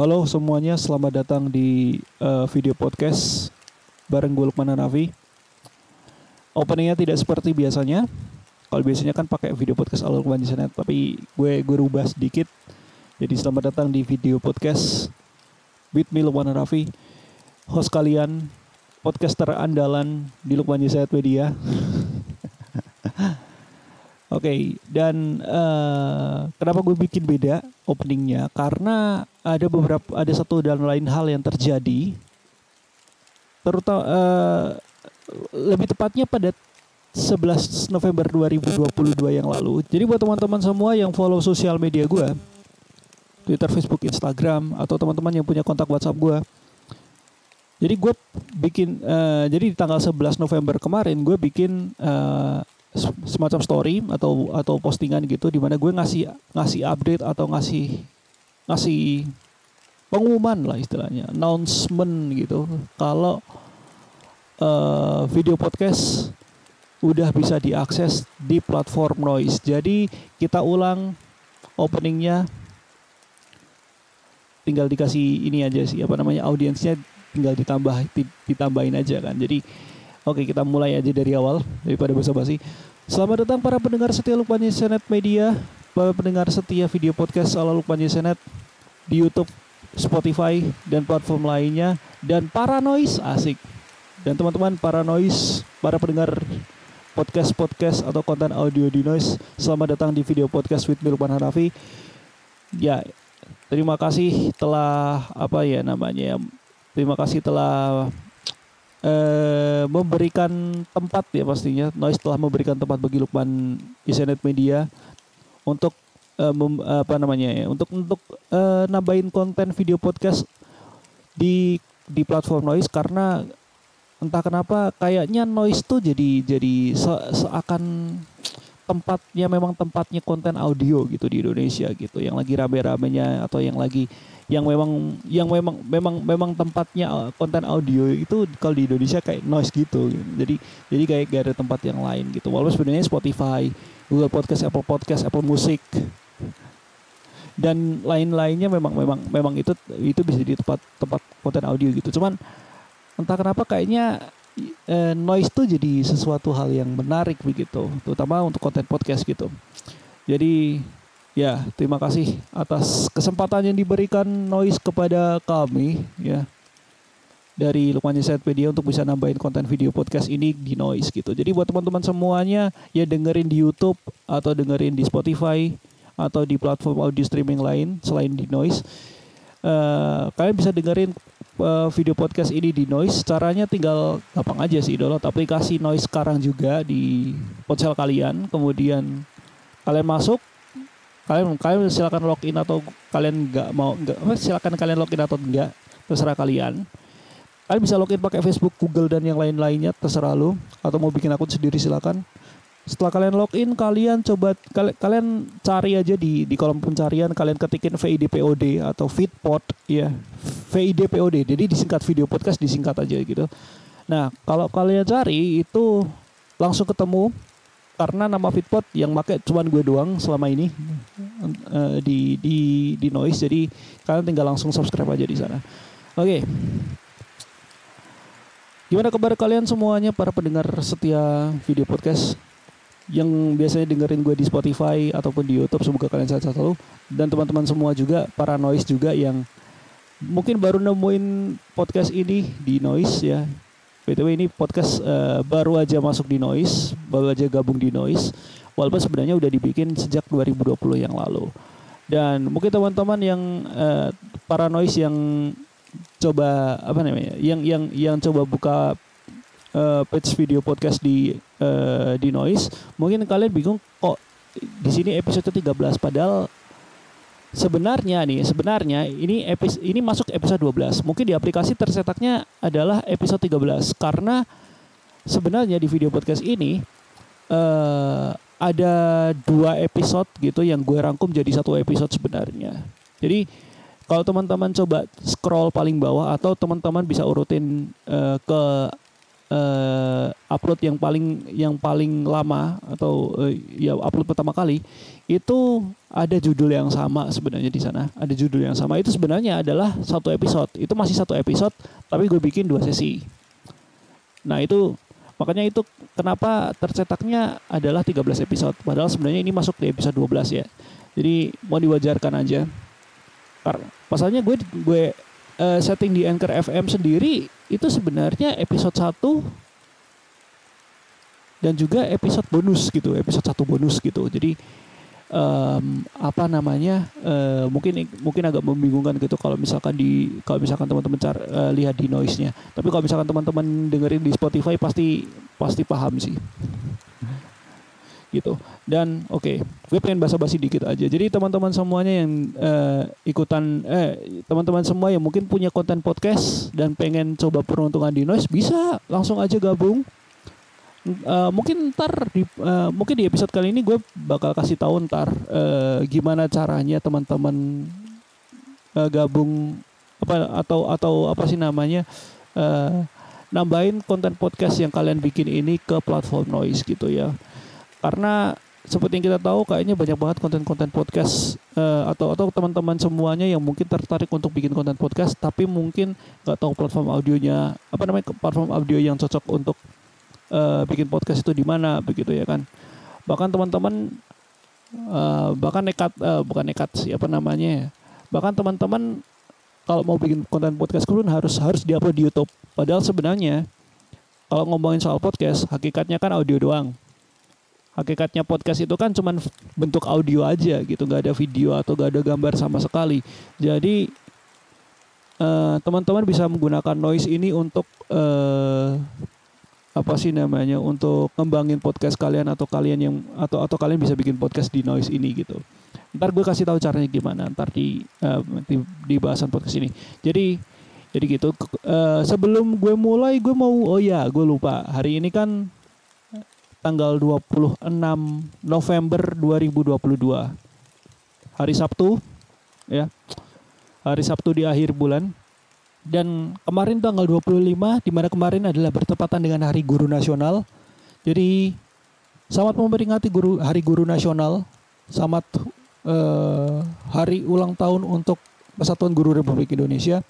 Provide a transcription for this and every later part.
Halo semuanya, selamat datang di uh, video podcast bareng gue Lukman Hanafi. Openingnya tidak seperti biasanya. Kalau biasanya kan pakai video podcast ala Lukman tapi gue gue rubah sedikit. Jadi selamat datang di video podcast with me Lukman Hanafi, host kalian, podcaster andalan di Lukman Jasanet Media. Oke, okay, dan uh, kenapa gue bikin beda openingnya? Karena ada beberapa, ada satu dan lain hal yang terjadi, terutama uh, lebih tepatnya pada 11 November 2022 yang lalu. Jadi buat teman-teman semua yang follow sosial media gue, Twitter, Facebook, Instagram, atau teman-teman yang punya kontak WhatsApp gue, jadi gue bikin, uh, jadi di tanggal 11 November kemarin gue bikin semacam story atau atau postingan gitu di mana gue ngasih ngasih update atau ngasih ngasih pengumuman lah istilahnya announcement gitu. Kalau uh, video podcast udah bisa diakses di platform Noise. Jadi kita ulang openingnya. Tinggal dikasih ini aja sih apa namanya audiensnya tinggal ditambah ditambahin aja kan. Jadi Oke, kita mulai aja dari awal daripada basa-basi. Selamat datang para pendengar setia Lukman Yesenet Media, para pendengar setia video podcast ala Lukman Yesenet di YouTube, Spotify, dan platform lainnya, dan para noise asik. Dan teman-teman para noise, para pendengar podcast-podcast atau konten audio di noise, selamat datang di video podcast with Lukman Hanafi. Ya, terima kasih telah apa ya namanya? Terima kasih telah eh, memberikan tempat ya pastinya. Noise telah memberikan tempat bagi Lukman Isenet Media untuk eh, mem, apa namanya ya untuk untuk eh, nambahin konten video podcast di di platform Noise karena entah kenapa kayaknya Noise tuh jadi jadi se seakan tempatnya memang tempatnya konten audio gitu di Indonesia gitu. Yang lagi rame-ramenya atau yang lagi yang memang yang memang memang memang tempatnya uh, konten audio itu kalau di Indonesia kayak noise gitu. Jadi jadi kayak gak ada tempat yang lain gitu. Walaupun sebenarnya Spotify Google Podcast Apple Podcast Apple Music dan lain-lainnya memang memang memang itu itu bisa jadi tempat tempat konten audio gitu. Cuman entah kenapa kayaknya eh, noise tuh jadi sesuatu hal yang menarik begitu terutama untuk konten podcast gitu jadi Ya, terima kasih atas kesempatan yang diberikan Noise kepada kami ya dari Lukman Set Media untuk bisa nambahin konten video podcast ini di Noise gitu. Jadi buat teman-teman semuanya ya dengerin di YouTube atau dengerin di Spotify atau di platform audio streaming lain selain di Noise. Uh, kalian bisa dengerin uh, video podcast ini di Noise. Caranya tinggal gampang aja sih download aplikasi Noise sekarang juga di ponsel kalian. Kemudian kalian masuk kalian kalian silakan login atau kalian nggak mau nggak silakan kalian login atau enggak terserah kalian kalian bisa login pakai Facebook Google dan yang lain-lainnya terserah lu atau mau bikin akun sendiri silakan setelah kalian login kalian coba kalian, kalian cari aja di di kolom pencarian kalian ketikin VIDPOD atau Fitpod ya VIDPOD jadi disingkat video podcast disingkat aja gitu nah kalau kalian cari itu langsung ketemu karena nama Fitpot yang make cuman gue doang selama ini uh, di di di noise jadi kalian tinggal langsung subscribe aja di sana. Oke. Okay. Gimana kabar kalian semuanya para pendengar setia video podcast yang biasanya dengerin gue di Spotify ataupun di YouTube semoga kalian sehat selalu dan teman-teman semua juga para noise juga yang mungkin baru nemuin podcast ini di noise ya BTW ini podcast uh, baru aja masuk di Noise, baru aja gabung di Noise. Walaupun sebenarnya udah dibikin sejak 2020 yang lalu. Dan mungkin teman-teman yang uh, para Noise yang coba apa namanya, yang yang yang coba buka uh, page video podcast di uh, di Noise, mungkin kalian bingung kok di sini episode 13 padahal sebenarnya nih sebenarnya ini episode ini masuk episode 12 mungkin di aplikasi tercetaknya adalah episode 13 karena sebenarnya di video podcast ini uh, ada dua episode gitu yang gue rangkum jadi satu episode sebenarnya. Jadi kalau teman-teman coba scroll paling bawah atau teman-teman bisa urutin uh, ke uh, upload yang paling yang paling lama atau uh, ya upload pertama kali itu ada judul yang sama sebenarnya di sana. Ada judul yang sama. Itu sebenarnya adalah satu episode. Itu masih satu episode tapi gue bikin dua sesi. Nah itu makanya itu kenapa tercetaknya adalah 13 episode. Padahal sebenarnya ini masuk di episode 12 ya. Jadi mau diwajarkan aja. Pasalnya gue gue uh, setting di Anchor FM sendiri itu sebenarnya episode 1 dan juga episode bonus gitu episode satu bonus gitu. Jadi um, apa namanya uh, mungkin mungkin agak membingungkan gitu kalau misalkan di kalau misalkan teman-teman uh, lihat di noise-nya. Tapi kalau misalkan teman-teman dengerin di Spotify pasti pasti paham sih gitu. Dan oke okay, gue pengen basa-basi dikit aja. Jadi teman-teman semuanya yang uh, ikutan eh teman-teman semua yang mungkin punya konten podcast dan pengen coba peruntungan di noise bisa langsung aja gabung. Uh, mungkin ntar di uh, mungkin di episode kali ini gue bakal kasih tahu ntar uh, gimana caranya teman-teman uh, gabung apa atau atau apa sih namanya uh, nambahin konten podcast yang kalian bikin ini ke platform noise gitu ya karena seperti yang kita tahu kayaknya banyak banget konten-konten podcast uh, atau atau teman-teman semuanya yang mungkin tertarik untuk bikin konten podcast tapi mungkin nggak tahu platform audionya apa namanya platform audio yang cocok untuk uh, bikin podcast itu di mana begitu ya kan. Bahkan teman-teman uh, bahkan nekat uh, bukan nekat sih apa namanya ya. bahkan teman-teman kalau mau bikin konten podcast pun harus harus diupload di YouTube. Padahal sebenarnya kalau ngomongin soal podcast hakikatnya kan audio doang hakikatnya podcast itu kan cuman bentuk audio aja gitu nggak ada video atau nggak ada gambar sama sekali jadi teman-teman uh, bisa menggunakan noise ini untuk uh, apa sih namanya untuk ngembangin podcast kalian atau kalian yang atau atau kalian bisa bikin podcast di noise ini gitu. Ntar gue kasih tahu caranya gimana ntar di uh, di, di bahasan podcast ini. Jadi jadi gitu uh, sebelum gue mulai gue mau oh ya gue lupa hari ini kan tanggal 26 November 2022 hari Sabtu ya hari Sabtu di akhir bulan dan kemarin tanggal 25 di mana kemarin adalah bertepatan dengan Hari Guru Nasional. Jadi selamat memperingati guru Hari Guru Nasional. Selamat uh, hari ulang tahun untuk Persatuan Guru Republik Indonesia.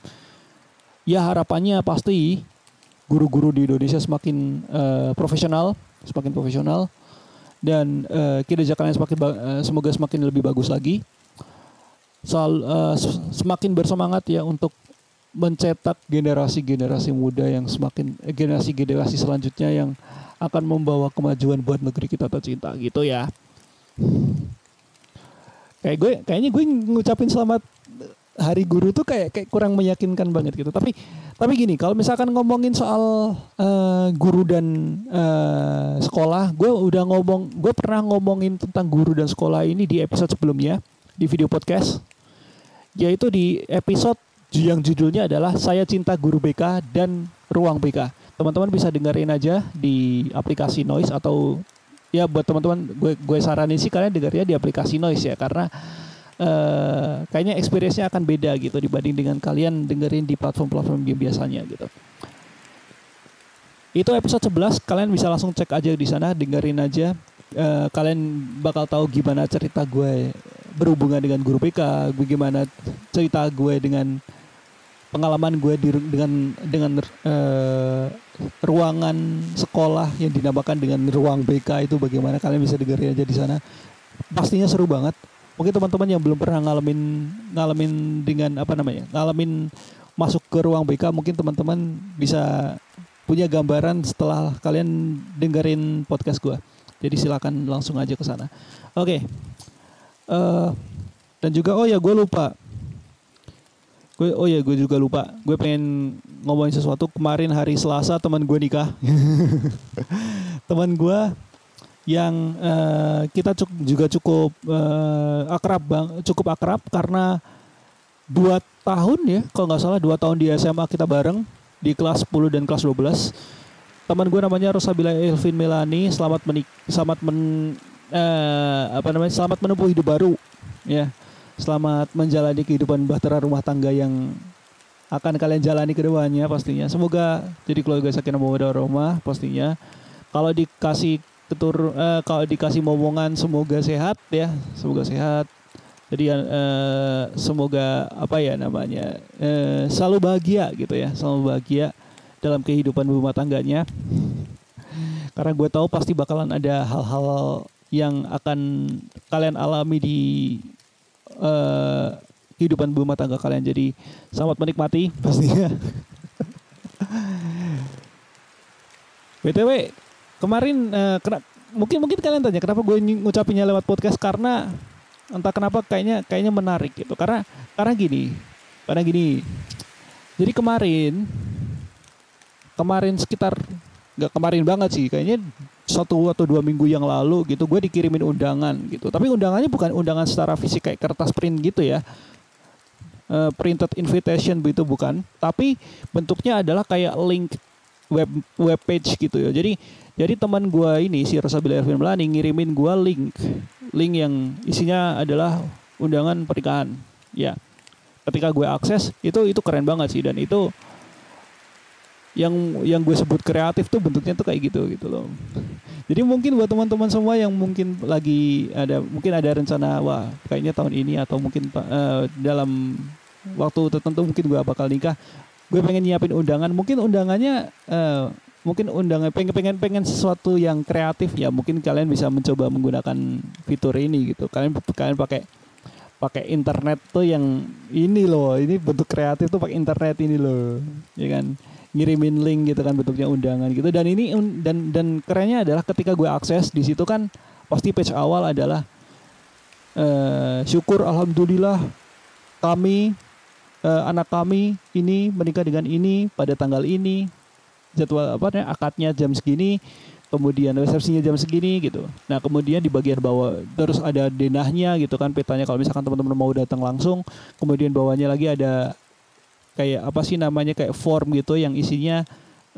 Ya harapannya pasti guru-guru di Indonesia semakin uh, profesional, semakin profesional dan uh, kinerja kalian semakin uh, semoga semakin lebih bagus lagi. Soal uh, semakin bersemangat ya untuk mencetak generasi-generasi muda yang semakin eh, generasi-generasi selanjutnya yang akan membawa kemajuan buat negeri kita tercinta gitu ya. Kayak gue kayaknya gue ngucapin selamat Hari Guru tuh kayak kayak kurang meyakinkan banget gitu. Tapi tapi gini, kalau misalkan ngomongin soal uh, guru dan uh, sekolah, gue udah ngomong, gue pernah ngomongin tentang guru dan sekolah ini di episode sebelumnya di video podcast, yaitu di episode yang judulnya adalah Saya Cinta Guru BK dan Ruang BK. Teman-teman bisa dengerin aja di aplikasi Noise atau ya buat teman-teman gue gue saranin sih kalian dengarnya di aplikasi Noise ya karena uh, kayaknya experience-nya akan beda gitu dibanding dengan kalian dengerin di platform-platform game biasanya gitu. Itu episode 11, kalian bisa langsung cek aja di sana, dengerin aja. Uh, kalian bakal tahu gimana cerita gue berhubungan dengan guru PK, bagaimana cerita gue dengan pengalaman gue di, dengan dengan uh, ruangan sekolah yang dinamakan dengan ruang BK itu bagaimana kalian bisa dengerin aja di sana pastinya seru banget mungkin teman-teman yang belum pernah ngalamin ngalamin dengan apa namanya ngalamin masuk ke ruang BK mungkin teman-teman bisa punya gambaran setelah kalian dengerin podcast gue jadi silakan langsung aja ke sana. Oke. Okay. uh, eh, dan juga oh ya gue lupa. Gue oh ya gue juga lupa. Gue pengen ngomongin sesuatu. Kemarin hari Selasa teman gue nikah. Teman gue yang uh, kita cuk, juga cukup uh, akrab bang cukup akrab karena dua tahun ya kalau nggak salah dua tahun di SMA kita bareng di kelas 10 dan kelas 12 teman gue namanya Rosabila Elvin Melani selamat menik selamat men uh, apa namanya selamat menempuh hidup baru ya Selamat menjalani kehidupan bahtera rumah tangga yang akan kalian jalani ke depannya pastinya. Semoga jadi keluarga sakinah mawaddah rahmah pastinya. kalau dikasih ketur uh, kalau dikasih momongan semoga sehat ya semoga sehat. Jadi uh, semoga apa ya namanya uh, selalu bahagia gitu ya selalu bahagia dalam kehidupan rumah tangganya. Karena gue tahu pasti bakalan ada hal-hal yang akan kalian alami di uh, kehidupan rumah tangga kalian. Jadi selamat menikmati pastinya. Btw kemarin uh, kena, mungkin mungkin kalian tanya kenapa gue ngucapinnya lewat podcast? Karena entah kenapa kayaknya kayaknya menarik gitu. Karena karena gini karena gini. Jadi kemarin kemarin sekitar nggak kemarin banget sih kayaknya satu atau dua minggu yang lalu gitu gue dikirimin undangan gitu. Tapi undangannya bukan undangan secara fisik kayak kertas print gitu ya. Uh, printed invitation begitu bukan. Tapi bentuknya adalah kayak link web web page gitu ya. Jadi jadi teman gue ini si Rosabila Ervin Melani ngirimin gue link, link yang isinya adalah undangan pernikahan. Ya, ketika gue akses itu itu keren banget sih dan itu yang yang gue sebut kreatif tuh bentuknya tuh kayak gitu gitu loh. Jadi mungkin buat teman-teman semua yang mungkin lagi ada mungkin ada rencana wah kayaknya tahun ini atau mungkin uh, dalam waktu tertentu mungkin gue bakal nikah, gue pengen nyiapin undangan. Mungkin undangannya uh, mungkin undangan pengen pengen pengen sesuatu yang kreatif ya. Mungkin kalian bisa mencoba menggunakan fitur ini gitu. Kalian kalian pakai pakai internet tuh yang ini loh. Ini bentuk kreatif tuh pakai internet ini loh. Ya kan? Ngirimin link gitu kan bentuknya undangan gitu. Dan ini dan dan kerennya adalah ketika gue akses di situ kan pasti page awal adalah uh, syukur alhamdulillah kami uh, anak kami ini menikah dengan ini pada tanggal ini jadwal apa nih akadnya jam segini kemudian resepsinya jam segini gitu. Nah kemudian di bagian bawah terus ada denahnya gitu kan petanya kalau misalkan teman-teman mau datang langsung, kemudian bawahnya lagi ada kayak apa sih namanya kayak form gitu yang isinya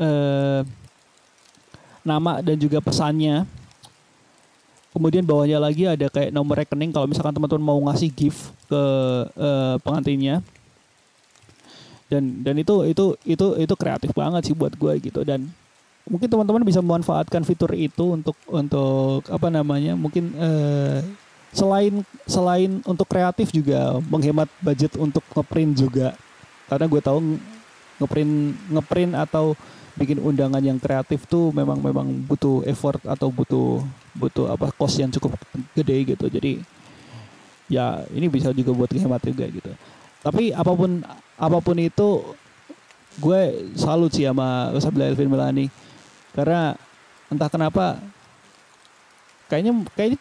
eh, nama dan juga pesannya. Kemudian bawahnya lagi ada kayak nomor rekening kalau misalkan teman-teman mau ngasih gift ke eh, pengantinnya dan dan itu itu itu itu kreatif banget sih buat gue gitu. Dan mungkin teman-teman bisa memanfaatkan fitur itu untuk untuk apa namanya mungkin eh, selain selain untuk kreatif juga menghemat budget untuk ngeprint juga. Karena gue tahu ngeprint ngeprint atau bikin undangan yang kreatif tuh memang memang butuh effort atau butuh butuh apa cost yang cukup gede gitu. Jadi ya ini bisa juga buat hemat juga gitu tapi apa pun apa pun itu gue salut sih sama Sabila Elvin Melani. Karena entah kenapa kayaknya kayaknya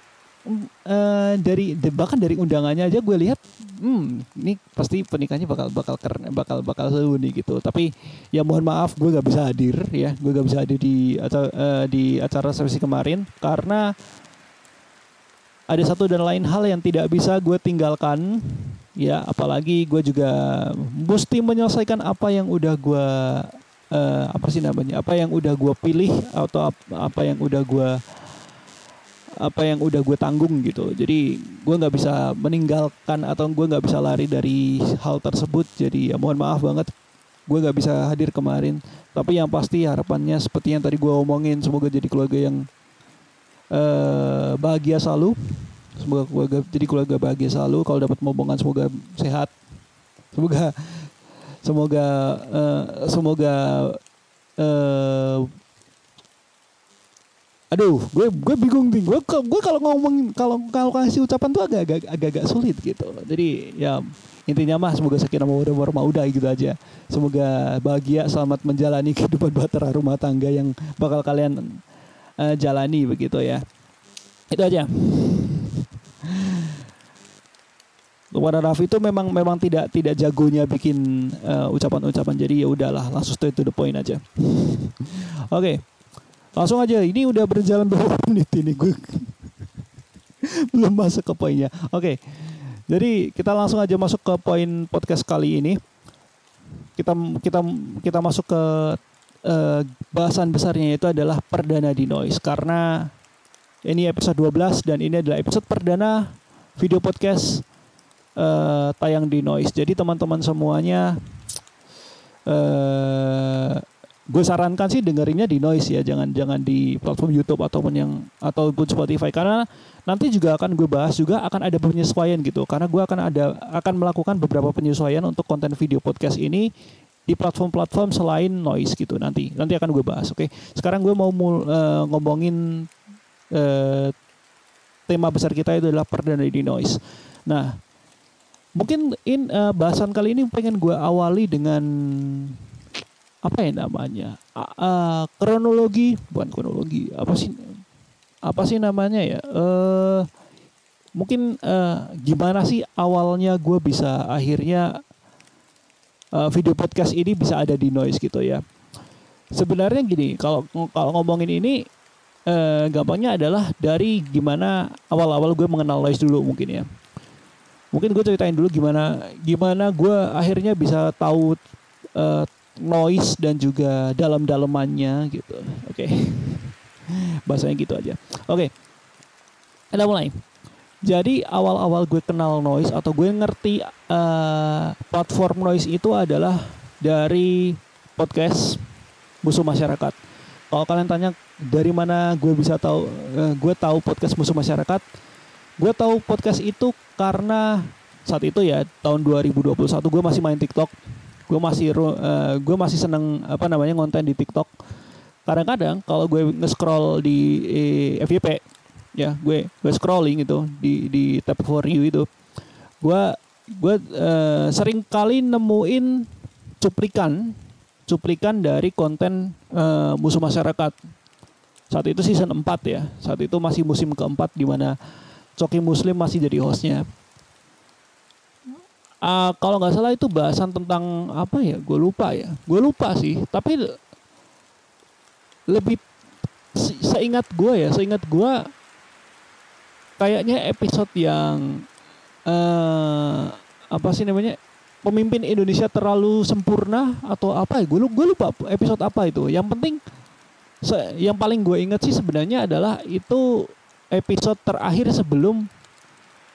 uh, dari bahkan dari undangannya aja gue lihat hmm ini pasti pernikahannya bakal bakal keren bakal bakal seru nih gitu. Tapi ya mohon maaf gue gak bisa hadir ya. Gue gak bisa hadir di acara uh, di acara sesi kemarin. Karena ada satu dan lain hal yang tidak bisa gue tinggalkan ya apalagi gue juga mesti menyelesaikan apa yang udah gue uh, apa sih namanya apa yang udah gue pilih atau ap, apa yang udah gue apa yang udah gue tanggung gitu jadi gue nggak bisa meninggalkan atau gue nggak bisa lari dari hal tersebut. Jadi ya mohon maaf banget gue nggak bisa hadir kemarin. Tapi yang pasti harapannya seperti yang tadi gue omongin semoga jadi keluarga yang uh, bahagia selalu semoga keluarga jadi keluarga bahagia selalu. Kalau dapat momongan semoga sehat. Semoga semoga uh, semoga uh, aduh gue gue bingung nih. Gue gue kalau ngomong kalau kalau kasih ucapan tuh agak agak agak, agak sulit gitu. Jadi ya intinya mah semoga sakinah warahmah udah gitu aja. Semoga bahagia selamat menjalani kehidupan bahtera rumah tangga yang bakal kalian uh, jalani begitu ya. Itu aja kepada Raffi itu memang memang tidak tidak jagonya bikin uh, ucapan-ucapan jadi ya udahlah langsung straight to the point aja. Oke. okay. Langsung aja ini udah berjalan berapa menit ini gue belum masuk ke poinnya. Oke. Okay. Jadi kita langsung aja masuk ke poin podcast kali ini. Kita kita kita masuk ke uh, bahasan besarnya itu adalah perdana di noise karena ini episode 12 dan ini adalah episode perdana video podcast uh, tayang di Noise. Jadi teman-teman semuanya uh, gue sarankan sih dengerinnya di noise ya. Jangan jangan di platform YouTube ataupun yang ataupun Spotify. Karena nanti juga akan gue bahas juga akan ada penyesuaian gitu. Karena gue akan ada akan melakukan beberapa penyesuaian untuk konten video podcast ini di platform-platform selain noise gitu. Nanti nanti akan gue bahas oke? Okay? sekarang gue mau mul, uh, ngomongin uh, tema besar kita itu adalah perdana di noise. Nah mungkin in uh, bahasan kali ini pengen gue awali dengan apa ya namanya? Uh, kronologi bukan kronologi apa sih apa sih namanya ya? Uh, mungkin uh, gimana sih awalnya gue bisa akhirnya uh, video podcast ini bisa ada di noise gitu ya? Sebenarnya gini kalau kalau ngomongin ini uh, gampangnya adalah dari gimana awal-awal gue mengenal noise dulu mungkin ya mungkin gue ceritain dulu gimana gimana gue akhirnya bisa tahu uh, noise dan juga dalam-dalamannya gitu. Oke. Okay. Bahasanya gitu aja. Oke. Okay. Kita mulai. Jadi awal-awal gue kenal noise atau gue ngerti uh, platform noise itu adalah dari podcast musuh masyarakat. Kalau kalian tanya dari mana gue bisa tahu, uh, gue tahu podcast musuh masyarakat. Gue tahu podcast itu karena saat itu ya tahun 2021 gue masih main TikTok. Gue masih uh, gue masih seneng apa namanya konten di TikTok. Kadang-kadang kalau gue nge-scroll di eh, FYP ya gue gue scrolling itu di di tab for you itu gue gue uh, sering kali nemuin cuplikan cuplikan dari konten uh, musuh masyarakat. Saat itu season 4 ya saat itu masih musim keempat di mana Coki Muslim masih jadi hostnya. Uh, kalau nggak salah itu bahasan tentang apa ya? Gue lupa ya. Gue lupa sih tapi lebih seingat gue ya seingat gue kayaknya episode yang uh, apa sih namanya? Pemimpin Indonesia terlalu sempurna atau apa ya? Gue gue lupa episode apa itu. Yang penting yang paling gue ingat sih sebenarnya adalah itu episode terakhir sebelum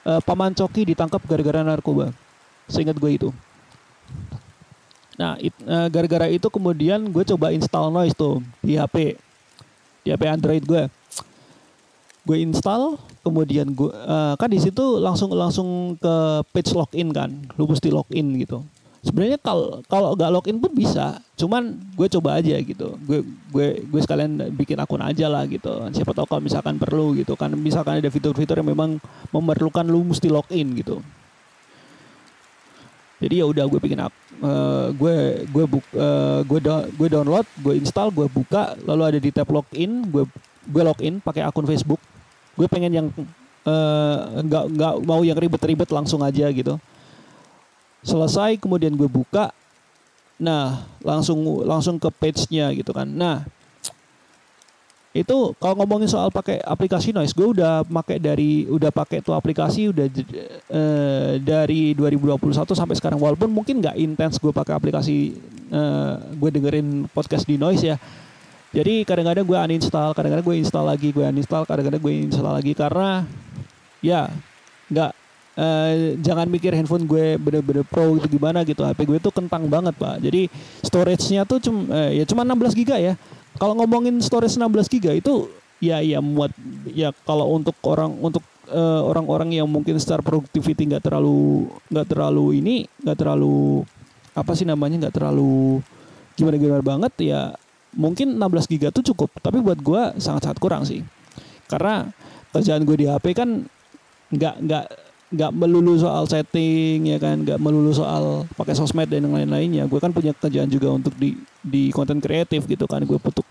uh, Paman Coki ditangkap gara-gara narkoba Seingat gue itu. Nah, it, uh, gara-gara itu kemudian gue coba install noise tuh di HP. Di HP Android gue. Gue install, kemudian gue uh, kan di situ langsung langsung ke page login kan. Lu mesti login gitu. Sebenarnya kalau kalau nggak login pun bisa, cuman gue coba aja gitu. Gue gue gue sekalian bikin akun aja lah gitu. Siapa tahu kalau misalkan perlu gitu kan. Misalkan ada fitur-fitur yang memang memerlukan lu mesti login gitu jadi ya udah gue bikin up uh, gue gue buk uh, gue do, gue download gue install gue buka lalu ada di tab login gue gue login pakai akun Facebook gue pengen yang eh, nggak uh, nggak mau yang ribet-ribet langsung aja gitu selesai kemudian gue buka. Nah langsung langsung ke page-nya gitu kan. Nah itu kalau ngomongin soal pakai aplikasi noise gue udah pakai dari udah pakai tuh aplikasi udah uh, dari 2021 sampai sekarang. Walaupun mungkin nggak intens gue pakai aplikasi uh, gue dengerin podcast di noise ya. Jadi kadang-kadang gue uninstall kadang-kadang gue install lagi gue uninstall kadang-kadang gue install lagi karena ya nggak uh, jangan mikir handphone gue bener-bener pro gitu gimana gitu. HP gue tuh kentang banget pak. Jadi storage-nya tuh cuma uh, ya cuma 16 giga ya. Kalau ngomongin storage 16 giga itu ya ya muat ya kalau untuk orang untuk uh, orang-orang yang mungkin secara productivity nggak terlalu nggak terlalu ini nggak terlalu apa sih namanya nggak terlalu gimana gimana banget ya mungkin 16 giga tuh cukup. Tapi buat gue sangat sangat kurang sih. Karena kerjaan gue di HP kan nggak nggak nggak melulu soal setting ya kan? Nggak melulu soal pakai sosmed dan yang lain-lainnya gue kan punya kerjaan juga untuk di di konten kreatif gitu kan. Gue butuh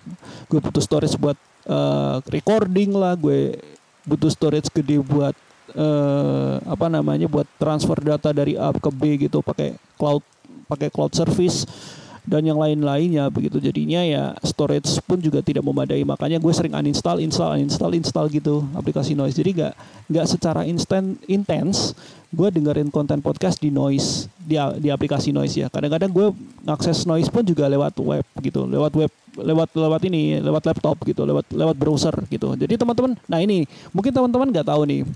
gue butuh storage buat uh, recording lah. Gue butuh storage gede buat uh, apa namanya buat transfer data dari A ke B gitu pakai cloud pakai cloud service dan yang lain-lainnya begitu. Jadinya ya storage pun juga tidak memadai. Makanya gue sering uninstall install uninstall install gitu aplikasi noise. Jadi gak nggak secara instan intens gue dengerin konten podcast di noise di di aplikasi noise ya. Kadang-kadang gue ngakses noise pun juga lewat web gitu lewat web lewat lewat ini lewat laptop gitu lewat lewat browser gitu. Jadi teman-teman nah ini mungkin teman-teman nggak tahu nih.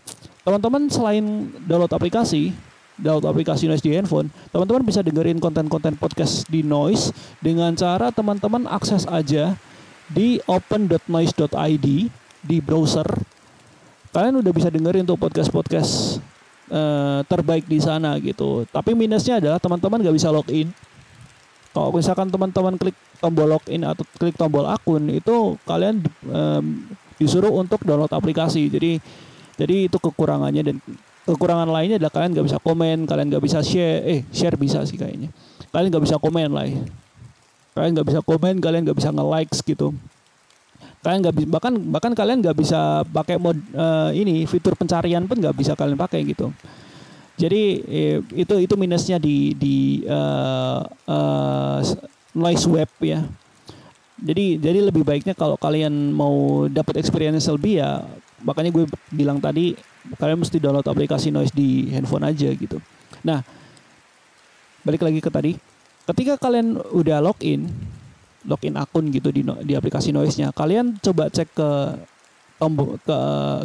Teman-teman selain download aplikasi download aplikasi Noise di handphone, teman-teman bisa dengerin konten-konten podcast di Noise dengan cara teman-teman akses aja di open.noise.id di browser. Kalian udah bisa dengerin tuh podcast-podcast uh, terbaik di sana gitu. Tapi minusnya adalah teman-teman nggak bisa login. Kalau misalkan teman-teman klik tombol login atau klik tombol akun itu kalian um, disuruh untuk download aplikasi. Jadi jadi itu kekurangannya dan kekurangan lainnya adalah kalian nggak bisa komen, kalian nggak bisa share, eh share bisa sih kayaknya. Kalian nggak bisa komen lah. Ya. Kalian nggak bisa komen, kalian nggak bisa nge-likes gitu. Kalian nggak bahkan bahkan kalian nggak bisa pakai mod uh, ini fitur pencarian pun nggak bisa kalian pakai gitu. Jadi eh, itu itu minusnya di di uh, uh, noise web ya. Jadi jadi lebih baiknya kalau kalian mau dapat experience lebih ya makanya gue bilang tadi kalian mesti download aplikasi noise di handphone aja gitu. Nah balik lagi ke tadi. Ketika kalian udah login login akun gitu di di aplikasi noise-nya kalian coba cek ke tombol ke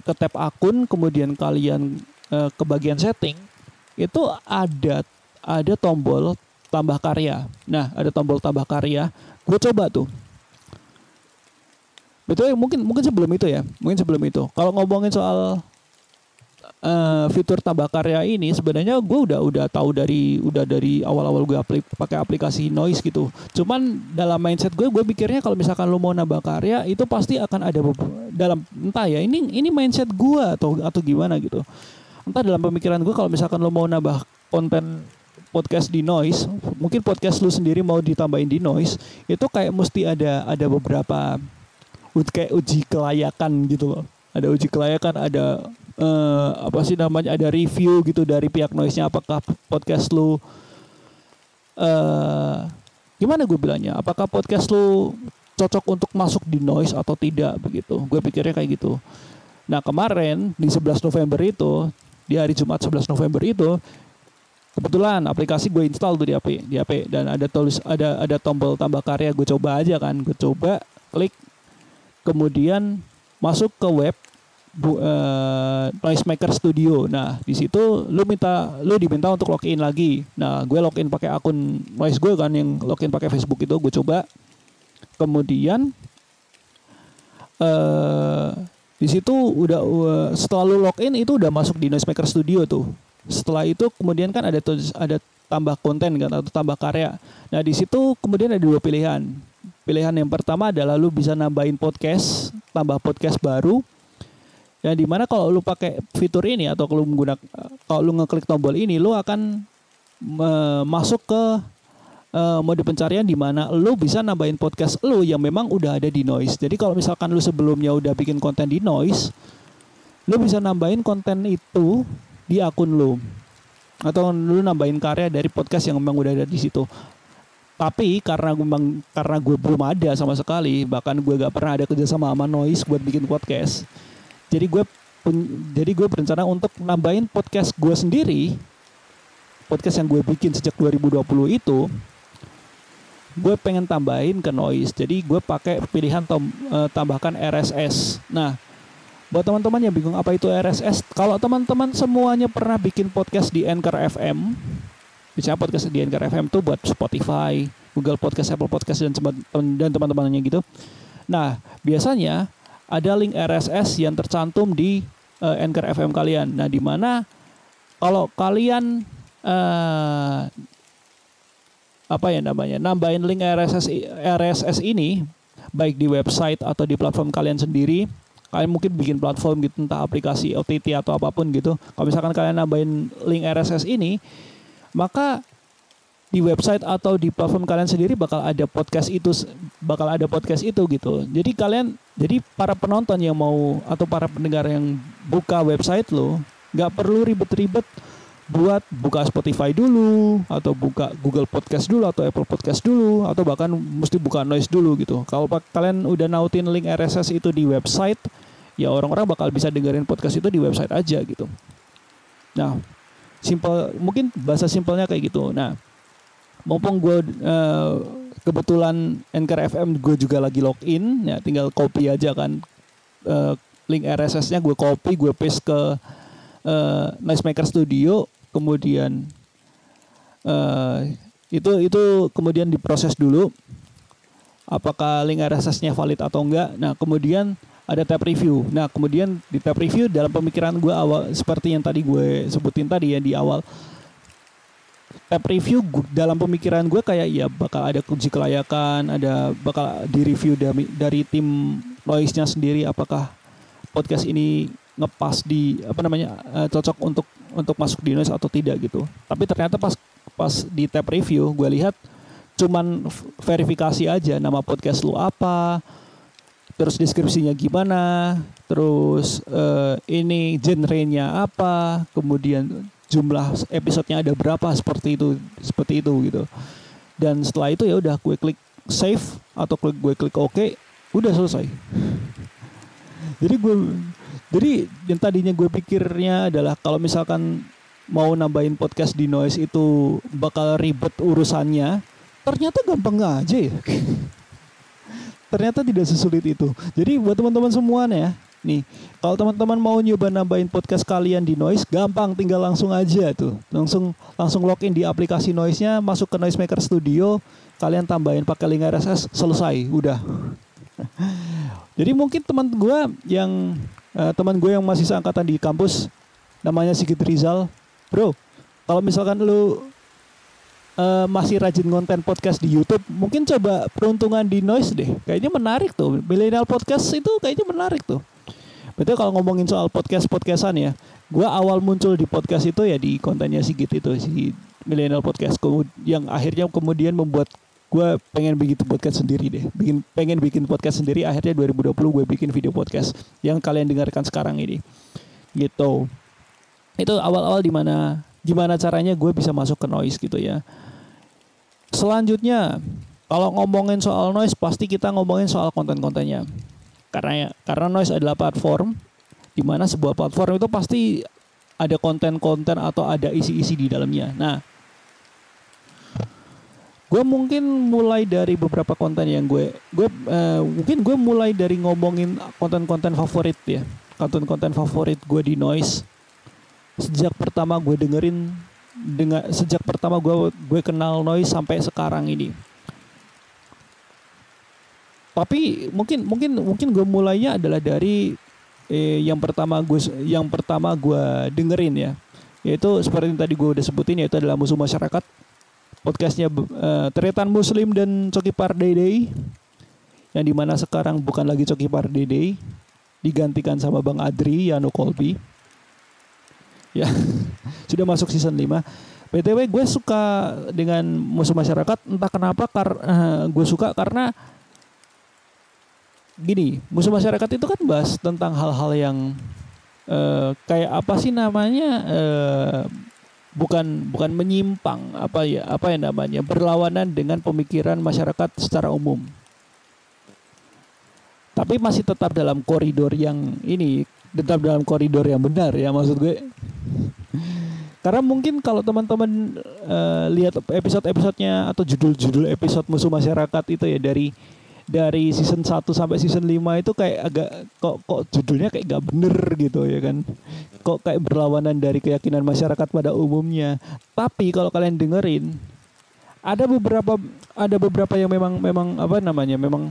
ke tab akun kemudian kalian uh, ke bagian setting itu ada ada tombol tambah karya. Nah ada tombol tambah karya. Gue coba tuh. Betul mungkin mungkin sebelum itu ya, mungkin sebelum itu. Kalau ngomongin soal uh, fitur tambah karya ini sebenarnya gue udah udah tahu dari udah dari awal-awal gue aplik, pakai aplikasi noise gitu. Cuman dalam mindset gue gue pikirnya kalau misalkan lo mau nambah karya itu pasti akan ada dalam entah ya ini ini mindset gue atau atau gimana gitu. Entah dalam pemikiran gue kalau misalkan lo mau nambah konten podcast di noise, mungkin podcast lu sendiri mau ditambahin di noise, itu kayak mesti ada ada beberapa kayak uji kelayakan gitu loh. Ada uji kelayakan, ada uh, apa sih namanya? Ada review gitu dari pihak noise-nya apakah podcast lu uh, gimana gue bilangnya? Apakah podcast lu cocok untuk masuk di noise atau tidak begitu? Gue pikirnya kayak gitu. Nah, kemarin di 11 November itu, di hari Jumat 11 November itu kebetulan aplikasi gue install tuh di HP di HP dan ada tulis ada ada tombol tambah karya gue coba aja kan gue coba klik kemudian masuk ke web bu, uh, Noisemaker Studio. Nah, di situ lu minta lu diminta untuk login lagi. Nah, gue login pakai akun Noise gue kan yang login pakai Facebook itu gue coba. Kemudian uh, di situ udah uh, setelah lu login itu udah masuk di Noisemaker Studio tuh. Setelah itu kemudian kan ada ada tambah konten kan atau tambah karya. Nah, di situ kemudian ada dua pilihan Pilihan yang pertama adalah lu bisa nambahin podcast, tambah podcast baru. Ya di mana kalau lu pakai fitur ini atau kalau menggunakan kalau lu ngeklik tombol ini, lu akan masuk ke uh, mode pencarian di mana lu bisa nambahin podcast lu yang memang udah ada di Noise. Jadi kalau misalkan lu sebelumnya udah bikin konten di Noise, lu bisa nambahin konten itu di akun lu atau lu nambahin karya dari podcast yang memang udah ada di situ tapi karena memang karena gue belum ada sama sekali bahkan gue gak pernah ada kerja sama sama Noise buat bikin podcast jadi gue jadi gue berencana untuk nambahin podcast gue sendiri podcast yang gue bikin sejak 2020 itu gue pengen tambahin ke noise jadi gue pakai pilihan tom, uh, tambahkan RSS nah buat teman-teman yang bingung apa itu RSS kalau teman-teman semuanya pernah bikin podcast di Anchor FM Misalnya podcast di Anchor FM tuh buat Spotify, Google Podcast, Apple Podcast dan dan teman-temannya gitu. Nah, biasanya ada link RSS yang tercantum di uh, Anchor FM kalian. Nah, di mana kalau kalian uh, apa ya namanya nambahin link RSS RSS ini baik di website atau di platform kalian sendiri kalian mungkin bikin platform gitu entah aplikasi OTT atau apa pun gitu kalau misalkan kalian nambahin link RSS ini maka di website atau di platform kalian sendiri bakal ada podcast itu bakal ada podcast itu gitu. Jadi kalian jadi para penonton yang mau atau para pendengar yang buka website lo nggak perlu ribet-ribet buat buka Spotify dulu atau buka Google Podcast dulu atau Apple Podcast dulu atau bahkan mesti buka Noise dulu gitu. Kalau kalian udah nautin link RSS itu di website, ya orang-orang bakal bisa dengerin podcast itu di website aja gitu. Nah, simple mungkin bahasa simpelnya kayak gitu nah mumpung gue uh, kebetulan Anchor FM gue juga lagi login ya tinggal copy aja kan uh, link RSS-nya gue copy gue paste ke uh, Noisemaker Studio kemudian uh, itu itu kemudian diproses dulu apakah link RSS-nya valid atau enggak. Nah, kemudian ada tab review. Nah, kemudian di tab review dalam pemikiran gue awal seperti yang tadi gue sebutin tadi ya di awal tab review dalam pemikiran gue kayak ya bakal ada kunci kelayakan, ada bakal di review dari, dari tim noise-nya sendiri apakah podcast ini ngepas di apa namanya uh, cocok untuk untuk masuk di noise atau tidak gitu. Tapi ternyata pas pas di tab review gue lihat cuman verifikasi aja nama podcast lu apa, terus deskripsinya gimana, terus uh, ini genrenya apa, kemudian jumlah episodenya ada berapa seperti itu seperti itu gitu. Dan setelah itu ya udah gue klik save atau klik gue klik oke, OK, udah selesai. Jadi gue jadi yang tadinya gue pikirnya adalah kalau misalkan mau nambahin podcast di noise itu bakal ribet urusannya, ternyata gampang aja ya. ternyata tidak sesulit itu. Jadi buat teman-teman semua nih. Kalau teman-teman mau nyoba nambahin podcast kalian di noise, gampang tinggal langsung aja tuh, langsung langsung login di aplikasi noise-nya, masuk ke Noise Maker Studio, kalian tambahin pakai link RSS, selesai, udah. Jadi mungkin teman gue yang uh, teman gue yang masih seangkatan di kampus namanya Sigit Rizal. Bro kalau misalkan lu uh, masih rajin konten podcast di YouTube mungkin coba peruntungan di Noise deh. Kayaknya menarik tuh. Millennial podcast itu kayaknya menarik tuh betul kalau ngomongin soal podcast podcastan ya gue awal muncul di podcast itu ya di kontennya Sigit itu si millennial podcast. Yang akhirnya kemudian membuat gue pengen bikin podcast sendiri deh. Bikin pengen bikin podcast sendiri akhirnya 2020 gue bikin video podcast yang kalian dengarkan sekarang ini. Gitu. Itu awal-awal di mana gimana caranya gue bisa masuk ke noise gitu ya. Selanjutnya kalau ngomongin soal noise pasti kita ngomongin soal konten-kontennya karena karena noise adalah platform di mana sebuah platform itu pasti ada konten-konten atau ada isi-isi di dalamnya. Nah gue mungkin mulai dari beberapa konten yang gue gue uh, mungkin gue mulai dari ngomongin konten-konten favorit ya. Konten-konten favorit gue di noise. Sejak pertama gue dengerin dengan sejak pertama gue gue kenal noise sampai sekarang ini tapi mungkin mungkin mungkin gue mulainya adalah dari eh, yang pertama gue yang pertama gue dengerin ya. Yaitu seperti yang tadi gue udah sebutin yaitu adalah musuh masyarakat. Podcastnya uh, Tretan Muslim dan Coki Pardede yang di mana sekarang bukan lagi Coki Pardede digantikan sama Bang Adri Yano Kolbi. Ya sudah masuk season 5 btw gue suka dengan musuh masyarakat. Entah kenapa kar uh, gue suka karena gini musuh masyarakat itu kan bahas tentang hal-hal yang uh, kayak apa sih namanya uh, bukan bukan menyimpang apa ya apa yang namanya berlawanan dengan pemikiran masyarakat secara umum. Tapi masih tetap dalam koridor yang ini tetap dalam koridor yang benar ya maksud gue. Karena mungkin kalau teman-teman uh, lihat episode-episodenya atau judul-judul episode musuh masyarakat itu ya dari dari season 1 sampai season 5 itu kayak agak kok kok judulnya kayak gak bener gitu ya kan. Kok kayak berlawanan dari keyakinan masyarakat pada umumnya. Tapi kalau kalian dengerin ada beberapa ada beberapa yang memang memang apa namanya memang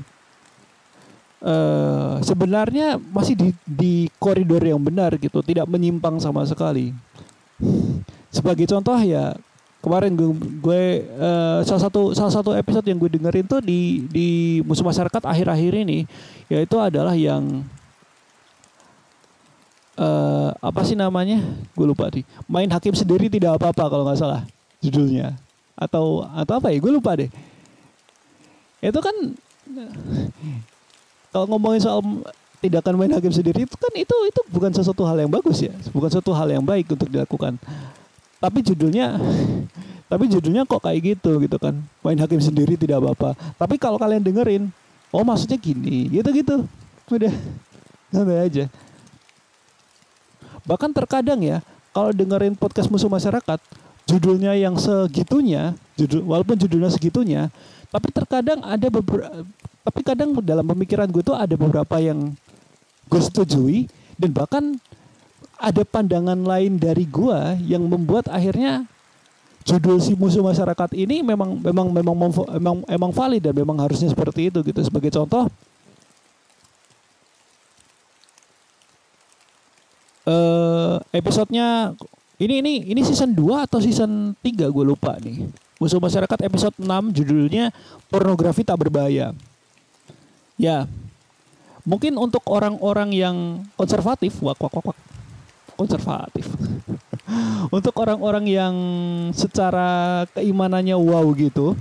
uh, sebenarnya masih di di koridor yang benar gitu, tidak menyimpang sama sekali. Sebagai contoh ya kemarin gue, gue uh, salah satu salah satu episode yang gue dengerin tuh di di musuh masyarakat akhir-akhir ini yaitu adalah yang uh, apa sih namanya? Gue lupa sih main hakim sendiri tidak apa-apa kalau nggak salah judulnya. Atau atau apa ya? Gue lupa deh. Itu kan kalau ngomongin soal tindakan main hakim sendiri itu kan itu itu bukan sesuatu hal yang bagus ya. Bukan sesuatu hal yang baik untuk dilakukan tapi judulnya tapi judulnya kok kayak gitu gitu kan. Main hakim sendiri tidak apa-apa. Tapi kalau kalian dengerin oh maksudnya gini gitu gitu. Udah santai aja. Bahkan terkadang ya kalau dengerin podcast musuh masyarakat judulnya yang segitunya judul walaupun judulnya segitunya tapi terkadang ada beberapa tapi kadang dalam pemikiran gue tuh ada beberapa yang gue setujui dan bahkan ada pandangan lain dari gua yang membuat akhirnya judul si musuh masyarakat ini memang memang memang memang emang valid dan memang harusnya seperti itu gitu. Sebagai contoh uh, episodenya ini ini ini season 2 atau season 3 gue lupa nih. Musuh masyarakat episode 6 judulnya pornografi tak berbahaya. Ya mungkin untuk orang-orang yang konservatif wak wak wak, wak konservatif. Untuk orang-orang yang secara keimanannya wow gitu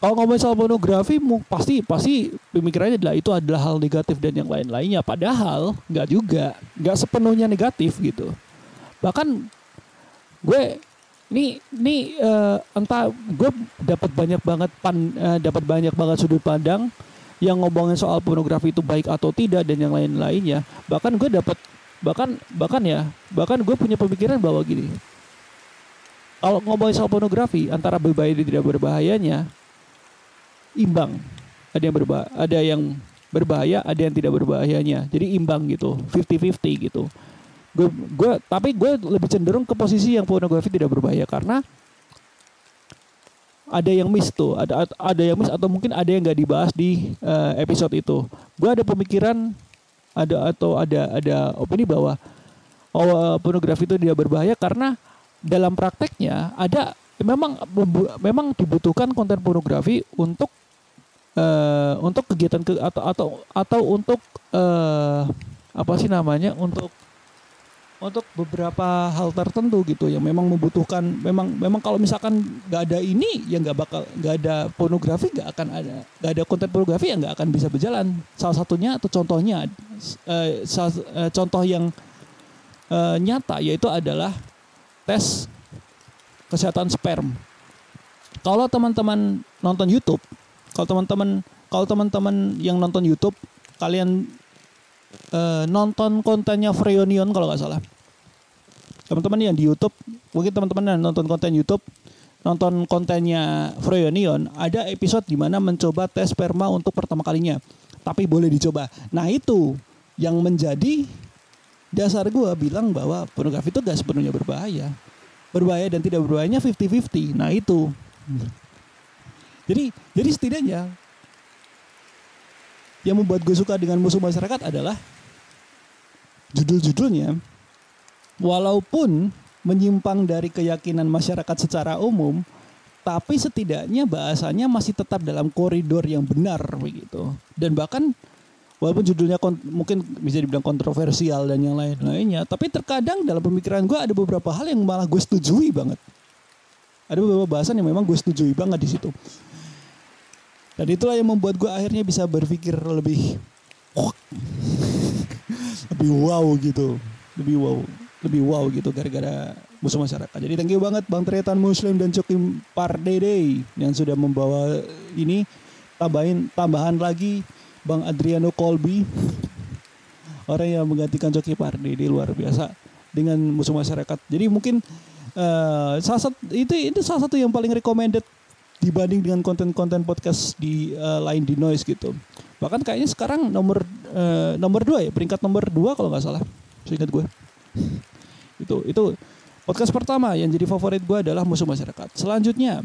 kalau ngomong soal pornografi pasti pasti pemikirannya adalah itu adalah hal negatif dan yang lain-lainnya. Padahal nggak juga nggak sepenuhnya negatif gitu. Bahkan gue ini ini uh, entah gue dapat banyak banget pan uh, dapat banyak banget sudut pandang yang ngomongin soal pornografi itu baik atau tidak dan yang lain-lainnya. Bahkan gue dapat bahkan bahkan ya bahkan gue punya pemikiran bahwa gini. Kalau ngomongin soal pornografi antara berbahaya dan tidak berbahayanya imbang. Ada yang berbahaya ada yang berbahaya ada yang tidak berbahayanya. Jadi imbang gitu 50-50 gitu. Gue gue tapi gue lebih cenderung ke posisi yang pornografi tidak berbahaya karena ada yang miss tuh ada ada yang miss atau mungkin ada yang nggak dibahas di uh, episode itu. Gue ada pemikiran ada atau ada ada opini bahwa oh, pornografi itu tidak berbahaya karena dalam prakteknya ada memang memang dibutuhkan konten pornografi untuk uh, untuk kegiatan ke atau atau atau untuk uh, apa sih namanya untuk untuk beberapa hal tertentu gitu yang memang membutuhkan memang memang kalau misalkan nggak ada ini ya nggak bakal nggak ada pornografi nggak akan ada nggak ada konten pornografi yang nggak akan bisa berjalan. Salah satunya atau contohnya uh, salah, uh, contoh yang uh, nyata yaitu adalah tes kesehatan sperm. Kalau teman-teman nonton YouTube kalau teman-teman kalau teman-teman yang nonton YouTube kalian uh, nonton kontennya Freonion kalau nggak salah. Teman-teman yang di YouTube, mungkin teman-teman yang nonton konten YouTube, nonton kontennya Freonion, ada episode di mana mencoba tes sperma untuk pertama kalinya. Tapi boleh dicoba. Nah itu yang menjadi dasar gue bilang bahwa pornografi itu gak sepenuhnya berbahaya. Berbahaya dan tidak berbahayanya 50-50. Nah itu. Jadi jadi setidaknya yang membuat gue suka dengan musuh masyarakat adalah judul-judulnya. Walaupun menyimpang dari keyakinan masyarakat secara umum tapi setidaknya bahasanya masih tetap dalam koridor yang benar begitu. Dan bahkan walaupun judulnya mungkin bisa dibilang kontroversial dan yang lain-lainnya tapi terkadang dalam pemikiran gue ada beberapa hal yang malah gue setujui banget. Ada beberapa bahasan yang memang gue setujui banget di situ dan itulah yang membuat gue akhirnya bisa berpikir lebih lebih wow gitu. Lebih wow. Lebih wow gitu gara-gara musuh masyarakat. Jadi thank you banget Bang Tretan Muslim dan Cokim Pardede yang sudah membawa ini tambahin tambahan lagi Bang Adriano Colby orang yang menggantikan Coki Pardede luar biasa dengan musuh masyarakat. Jadi mungkin uh, salah satu itu itu salah satu yang paling recommended dibanding dengan konten-konten podcast di uh, lain di noise gitu. Bahkan kayaknya sekarang nomor uh, nomor dua ya, peringkat nomor dua kalau nggak salah, seingat gue. itu itu podcast pertama yang jadi favorit gue adalah musuh masyarakat. Selanjutnya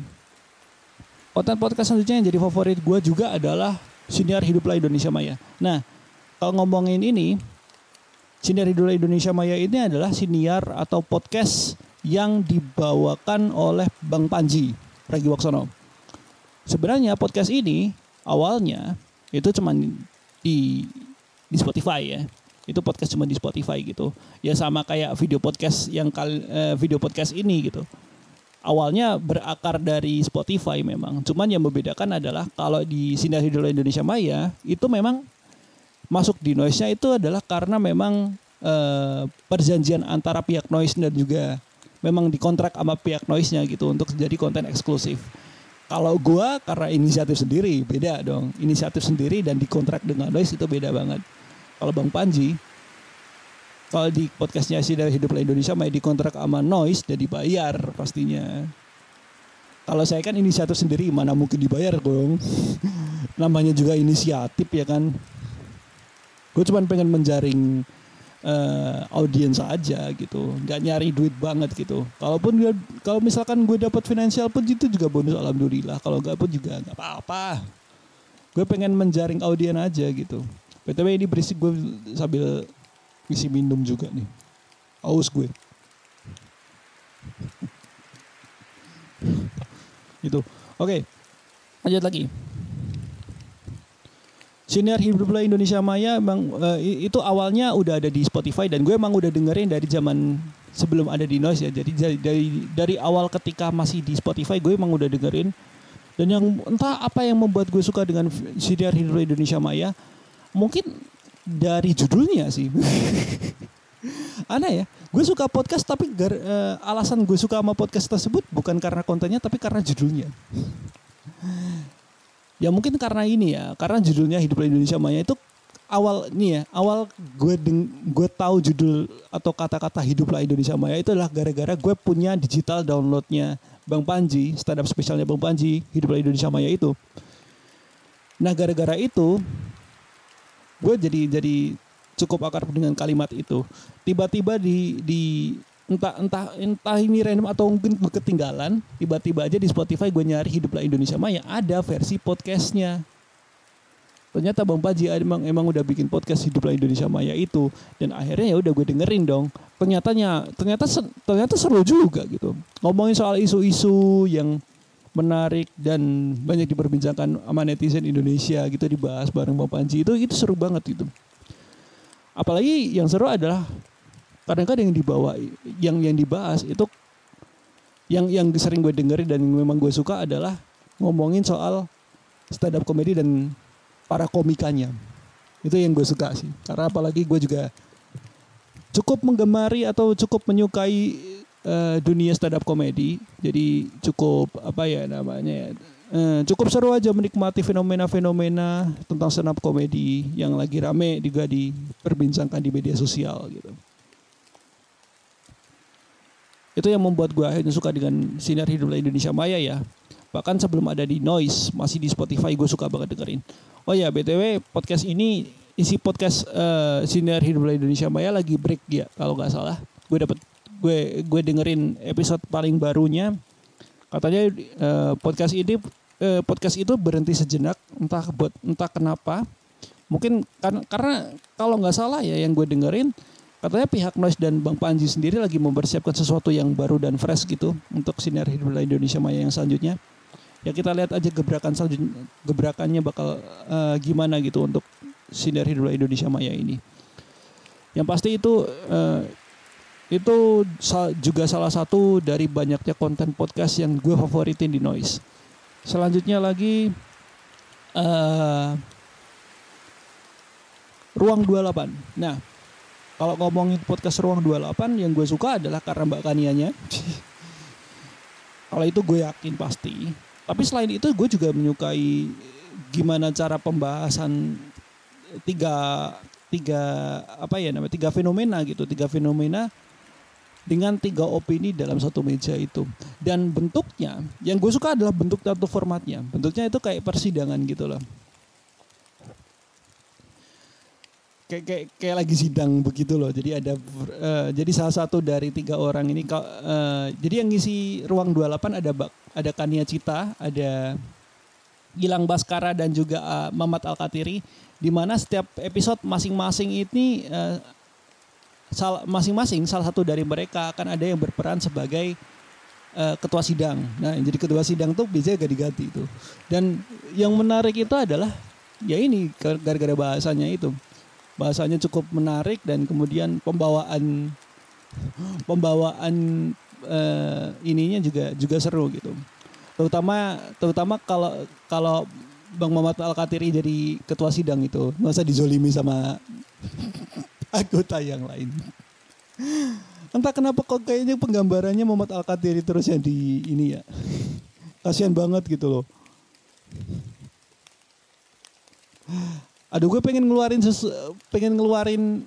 konten podcast selanjutnya yang jadi favorit gue juga adalah siniar hiduplah Indonesia Maya. Nah kalau ngomongin ini siniar hiduplah Indonesia Maya ini adalah siniar atau podcast yang dibawakan oleh Bang Panji Pragiwaksono sebenarnya podcast ini awalnya itu cuma di di Spotify ya. Itu podcast cuma di Spotify gitu. Ya sama kayak video podcast yang kali eh, video podcast ini gitu. Awalnya berakar dari Spotify memang. Cuman yang membedakan adalah kalau di Sinar Hidrola Indonesia Maya itu memang masuk di noise-nya itu adalah karena memang eh, perjanjian antara pihak noise dan juga memang dikontrak sama pihak noise-nya gitu untuk jadi konten eksklusif kalau gua karena inisiatif sendiri beda dong. Inisiatif sendiri dan dikontrak dengan Noise itu beda banget. Kalau Bang Panji kalau di podcastnya sih dari Hidup Indonesia main dikontrak sama Noise dan dibayar pastinya. Kalau saya kan inisiatif sendiri mana mungkin dibayar dong. Namanya juga inisiatif ya kan. Gue cuma pengen menjaring uh, audiens aja gitu. Nggak nyari duit banget gitu. Kalaupun gue kalau misalkan gue dapat finansial pun itu juga bonus alhamdulillah. Kalau nggak pun juga nggak apa-apa. Gue pengen menjaring audien aja gitu. Btw ini berisik gue sambil ngisi minum juga nih. Aus gue. Itu oke okay. lanjut lagi Senior Hiduplah Indonesia Maya emang uh, itu awalnya udah ada di Spotify dan gue emang udah dengerin dari zaman sebelum ada di Noise ya. Jadi dari dari, dari awal ketika masih di Spotify gue emang udah dengerin dan yang entah apa yang membuat gue suka dengan Senior Hiduplah Indonesia Maya mungkin dari judulnya sih. Aneh ya, gue suka podcast tapi gar, uh, alasan gue suka sama podcast tersebut bukan karena kontennya tapi karena judulnya. Ya mungkin karena ini ya, karena judulnya Hidup Indonesia Maya itu awal nih ya, awal gue deng, gue tahu judul atau kata-kata Hiduplah Indonesia Maya itu adalah gara-gara gue punya digital downloadnya Bang Panji, stand up spesialnya Bang Panji, Hiduplah Indonesia Maya itu. Nah gara-gara itu gue jadi jadi cukup akar dengan kalimat itu. Tiba-tiba di di entah entah entah ini random atau mungkin ketinggalan tiba-tiba aja di Spotify gue nyari hiduplah Indonesia Maya ada versi podcastnya. Ternyata Bang Paji emang emang udah bikin podcast hiduplah Indonesia Maya itu dan akhirnya ya udah gue dengerin dong. Ternyatanya ternyata ternyata seru juga gitu. Ngomongin soal isu-isu yang menarik dan banyak diperbincangkan sama netizen Indonesia gitu dibahas bareng Bang Panji itu itu seru banget gitu. Apalagi yang seru adalah kadang-kadang yang dibawa yang yang dibahas itu yang yang sering gue dengerin dan memang gue suka adalah ngomongin soal stand up comedy dan para komikanya. Itu yang gue suka sih. Karena apalagi gue juga cukup menggemari atau cukup menyukai uh, dunia stand up comedy jadi cukup apa ya namanya uh, cukup seru aja menikmati fenomena-fenomena tentang stand up comedy yang lagi rame juga diperbincangkan di media sosial gitu itu yang membuat gue akhirnya suka dengan sinar hiduplah Indonesia Maya ya. Bahkan sebelum ada di Noise masih di Spotify gue suka banget dengerin. Oh ya btw podcast ini isi podcast uh, sinar hiduplah Indonesia Maya lagi break ya kalau nggak salah. Gue dapet gue gue dengerin episode paling barunya. Katanya uh, podcast ini uh, podcast itu berhenti sejenak entah buat entah kenapa. Mungkin karena karena kalau nggak salah ya yang gue dengerin Katanya pihak Noise dan Bang Panji sendiri lagi mempersiapkan sesuatu yang baru dan fresh gitu untuk sinar hiduplah Indonesia Maya yang selanjutnya. Ya kita lihat aja gebrakan selanjutnya, gebrakannya bakal uh, gimana gitu untuk sinar hiduplah Indonesia Maya ini. Yang pasti itu uh, itu juga salah satu dari banyaknya konten podcast yang gue favoritin di Noise. Selanjutnya lagi uh, Ruang 28. Nah, kalau ngomongin podcast Ruang 28 yang gue suka adalah karena Mbak Kanianya. Kalau itu gue yakin pasti. Tapi selain itu gue juga menyukai gimana cara pembahasan tiga tiga apa ya namanya tiga fenomena gitu tiga fenomena dengan tiga opini dalam satu meja itu dan bentuknya yang gue suka adalah bentuk atau formatnya bentuknya itu kayak persidangan gitu loh kayak kayak kayak lagi sidang begitu loh. Jadi ada uh, jadi salah satu dari tiga orang ini uh, jadi yang ngisi ruang 28 ada ada Kania Cita, ada Gilang Baskara dan juga uh, Mamat Alkatiri di mana setiap episode masing-masing ini uh, sal masing-masing salah satu dari mereka akan ada yang berperan sebagai ketua sidang. Nah, jadi ketua sidang tuh biasanya ganti-ganti itu. Dan yang menarik itu adalah ya ini gara-gara bahasanya itu bahasanya cukup menarik dan kemudian pembawaan pembawaan uh, ininya juga juga seru gitu. Terutama terutama kalau kalau Bang Muhammad Al Katiri jadi ketua sidang itu masa dizolimi sama anggota yang lain. Entah kenapa kok kayaknya penggambarannya Muhammad Al Katiri terus yang di ini ya. Kasihan banget gitu loh aduh gue pengen ngeluarin sesu, pengen ngeluarin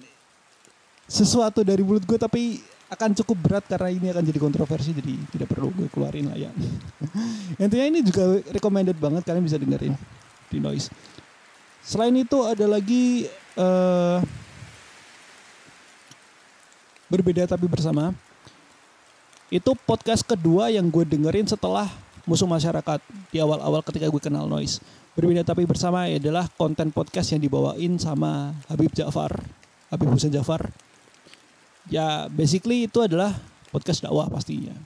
sesuatu dari mulut gue tapi akan cukup berat karena ini akan jadi kontroversi jadi tidak perlu gue keluarin lah ya. Intinya ini juga recommended banget kalian bisa dengerin di noise. Selain itu ada lagi uh, berbeda tapi bersama. Itu podcast kedua yang gue dengerin setelah musuh masyarakat di awal-awal ketika gue kenal noise berbeda tapi bersama adalah konten podcast yang dibawain sama Habib Ja'far Habib Hussein Ja'far ya basically itu adalah podcast dakwah pastinya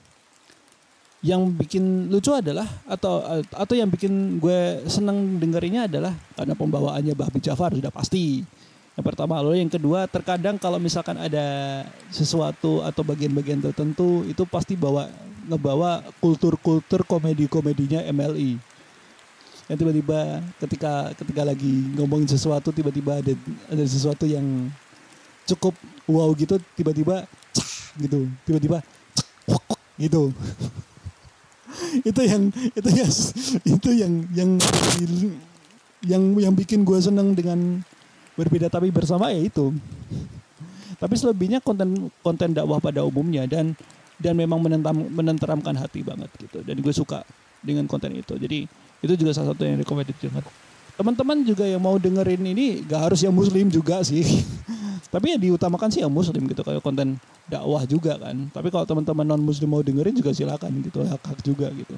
yang bikin lucu adalah atau atau yang bikin gue seneng dengerinnya adalah karena pembawaannya Babi Jafar sudah pasti. Yang pertama, lalu yang kedua terkadang kalau misalkan ada sesuatu atau bagian-bagian tertentu itu pasti bawa ngebawa kultur-kultur komedi-komedinya MLI. Yang tiba-tiba ketika ketika lagi ngomongin sesuatu tiba-tiba ada ada sesuatu yang cukup wow gitu tiba-tiba gitu tiba-tiba gitu. Itu yang itu ya itu yang yang yang yang bikin gue seneng dengan berbeda tapi bersama ya itu. Tapi selebihnya konten konten dakwah pada umumnya dan dan memang menentam, menenteramkan hati banget gitu. Dan gue suka dengan konten itu. Jadi itu juga salah satu yang recommended banget teman-teman juga yang mau dengerin ini gak harus yang muslim juga sih tapi yang diutamakan sih yang muslim gitu kayak konten dakwah juga kan. Tapi kalau teman-teman non muslim mau dengerin juga silakan gitu, hak hak juga gitu.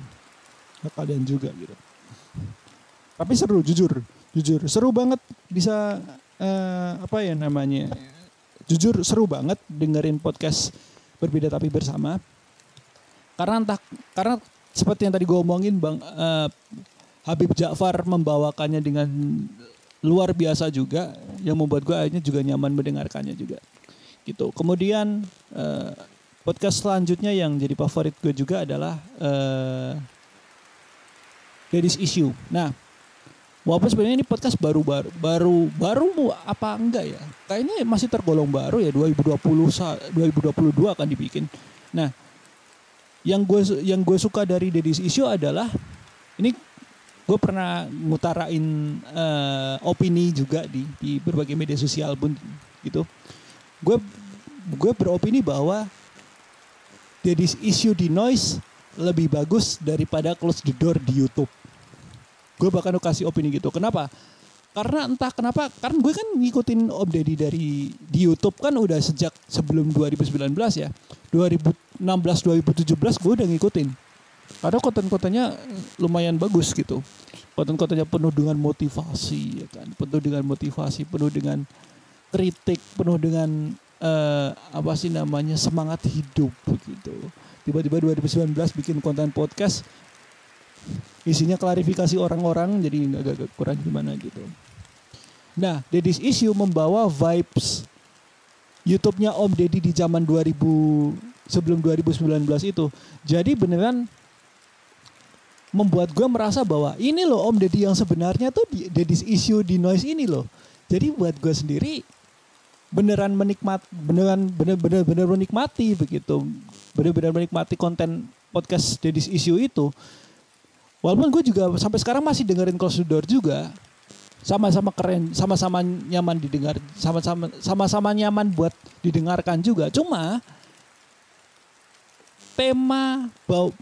Hak kalian juga gitu. Tapi seru jujur, jujur seru banget bisa uh, apa ya namanya? Jujur seru banget dengerin podcast berbeda tapi bersama. Karena entah karena seperti yang tadi gue omongin Bang uh, Habib Ja'far membawakannya dengan luar biasa juga yang membuat gue akhirnya juga nyaman mendengarkannya juga gitu. Kemudian uh, podcast selanjutnya yang jadi favorit gue juga adalah uh, Ladies Issue. Nah, walaupun sebenarnya ini podcast baru baru baru baru apa enggak ya? Kayaknya masih tergolong baru ya 2020 2022 akan dibikin. Nah, yang gue yang gue suka dari Ladies Issue adalah ini gue pernah ngutarain uh, opini juga di di berbagai media sosial pun gitu gue gue beropini bahwa jadi isu di noise lebih bagus daripada close the door di YouTube. Gue bahkan kasih opini gitu. Kenapa? Karena entah kenapa, karena gue kan ngikutin Om Deddy dari di YouTube kan udah sejak sebelum 2019 ya. 2016 2017 gue udah ngikutin. Karena konten-kontennya lumayan bagus gitu. Konten-kontennya penuh dengan motivasi ya kan, penuh dengan motivasi, penuh dengan kritik penuh dengan uh, apa sih namanya semangat hidup begitu. Tiba-tiba 2019 bikin konten podcast isinya klarifikasi orang-orang jadi agak kurang gimana gitu. Nah, Deddy's Issue membawa vibes YouTube-nya Om Deddy di zaman 2000 sebelum 2019 itu. Jadi beneran membuat gue merasa bahwa ini loh Om Deddy yang sebenarnya tuh Deddy's Issue di Noise ini loh. Jadi buat gue sendiri beneran menikmat beneran bener bener bener menikmati begitu bener-bener menikmati konten podcast Dedis Issue itu. Walaupun gue juga sampai sekarang masih dengerin Close the Door juga. Sama-sama keren sama-sama nyaman didengar sama-sama sama-sama nyaman buat didengarkan juga. Cuma tema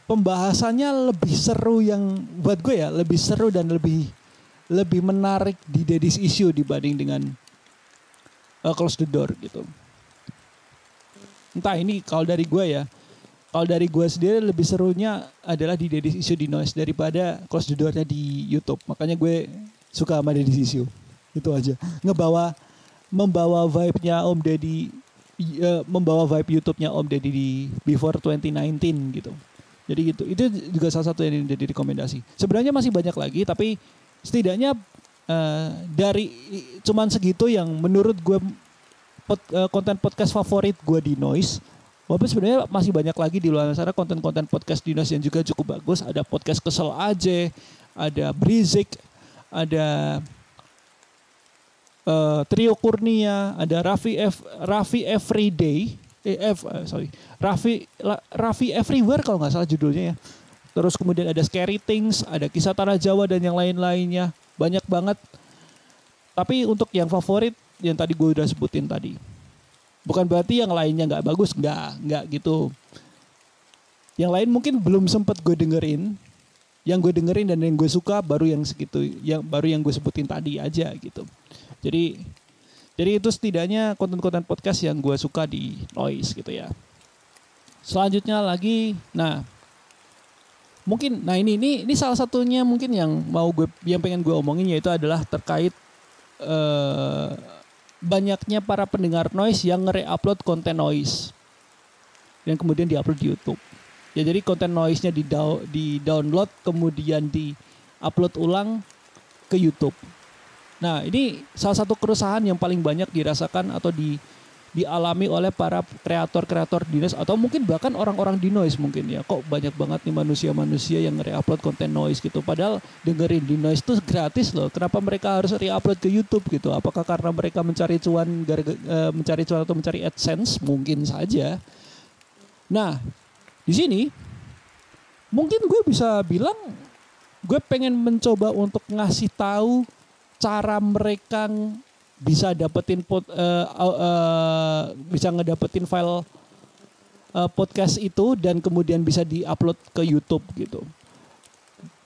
pembahasannya lebih seru yang buat gue ya lebih seru dan lebih lebih menarik di Dedis Issue dibanding dengan uh, close the door gitu. Entah ini kalau dari gue ya, kalau dari gue sendiri lebih serunya adalah di Dedis Issue di Noise daripada close the doornya di YouTube. Makanya gue suka sama Dedis Issue. Itu aja. Ngebawa, membawa vibe-nya Om Deddy, uh, membawa vibe YouTube-nya Om Deddy di Before 2019 gitu. Jadi gitu. Itu juga salah satu yang jadi rekomendasi. Sebenarnya masih banyak lagi, tapi setidaknya uh, dari cuman segitu yang menurut gue pod, uh, konten podcast favorit gue di Noise. Walaupun sebenarnya masih banyak lagi di luar sana konten-konten podcast di Noise yang juga cukup bagus. Ada podcast kesel aja, ada Brizik, ada uh, Trio Kurnia, ada Raffi F, Raffi Everyday, eh, F, uh, sorry, Raffi Raffi Everywhere kalau nggak salah judulnya ya. Terus kemudian ada Scary Things, ada kisah tanah Jawa dan yang lain-lainnya. Banyak banget. Tapi untuk yang favorit yang tadi gue udah sebutin tadi. Bukan berarti yang lainnya nggak bagus nggak nggak gitu. Yang lain mungkin belum sempet gue dengerin yang gue dengerin dan yang gue suka baru yang segitu yang baru yang gue sebutin tadi aja gitu jadi Jadi itu setidaknya konten-konten podcast yang gue suka di Noise gitu ya. Selanjutnya lagi, nah mungkin, nah ini ini ini salah satunya mungkin yang mau gue yang pengen gue omongin yaitu adalah terkait eh, banyaknya para pendengar Noise yang nge-upload konten Noise dan kemudian diupload di YouTube. Ya jadi konten Noise-nya di, di download kemudian di upload ulang ke YouTube. Nah, ini salah satu keresahan yang paling banyak dirasakan atau di dialami oleh para kreator-kreator di noise atau mungkin bahkan orang-orang di noise mungkin ya. Kok banyak banget nih manusia-manusia yang re-upload konten noise gitu. Padahal dengerin di noise itu gratis loh. Kenapa mereka harus re-upload ke YouTube gitu? Apakah karena mereka mencari cuan eh, mencari cuan atau mencari AdSense? Mungkin saja. Nah di sini mungkin gue bisa bilang gue pengen mencoba untuk ngasih tahu cara mereka bisa dapetin pot, uh, uh, bisa ngedapetin file uh, podcast itu dan kemudian bisa diupload ke YouTube gitu.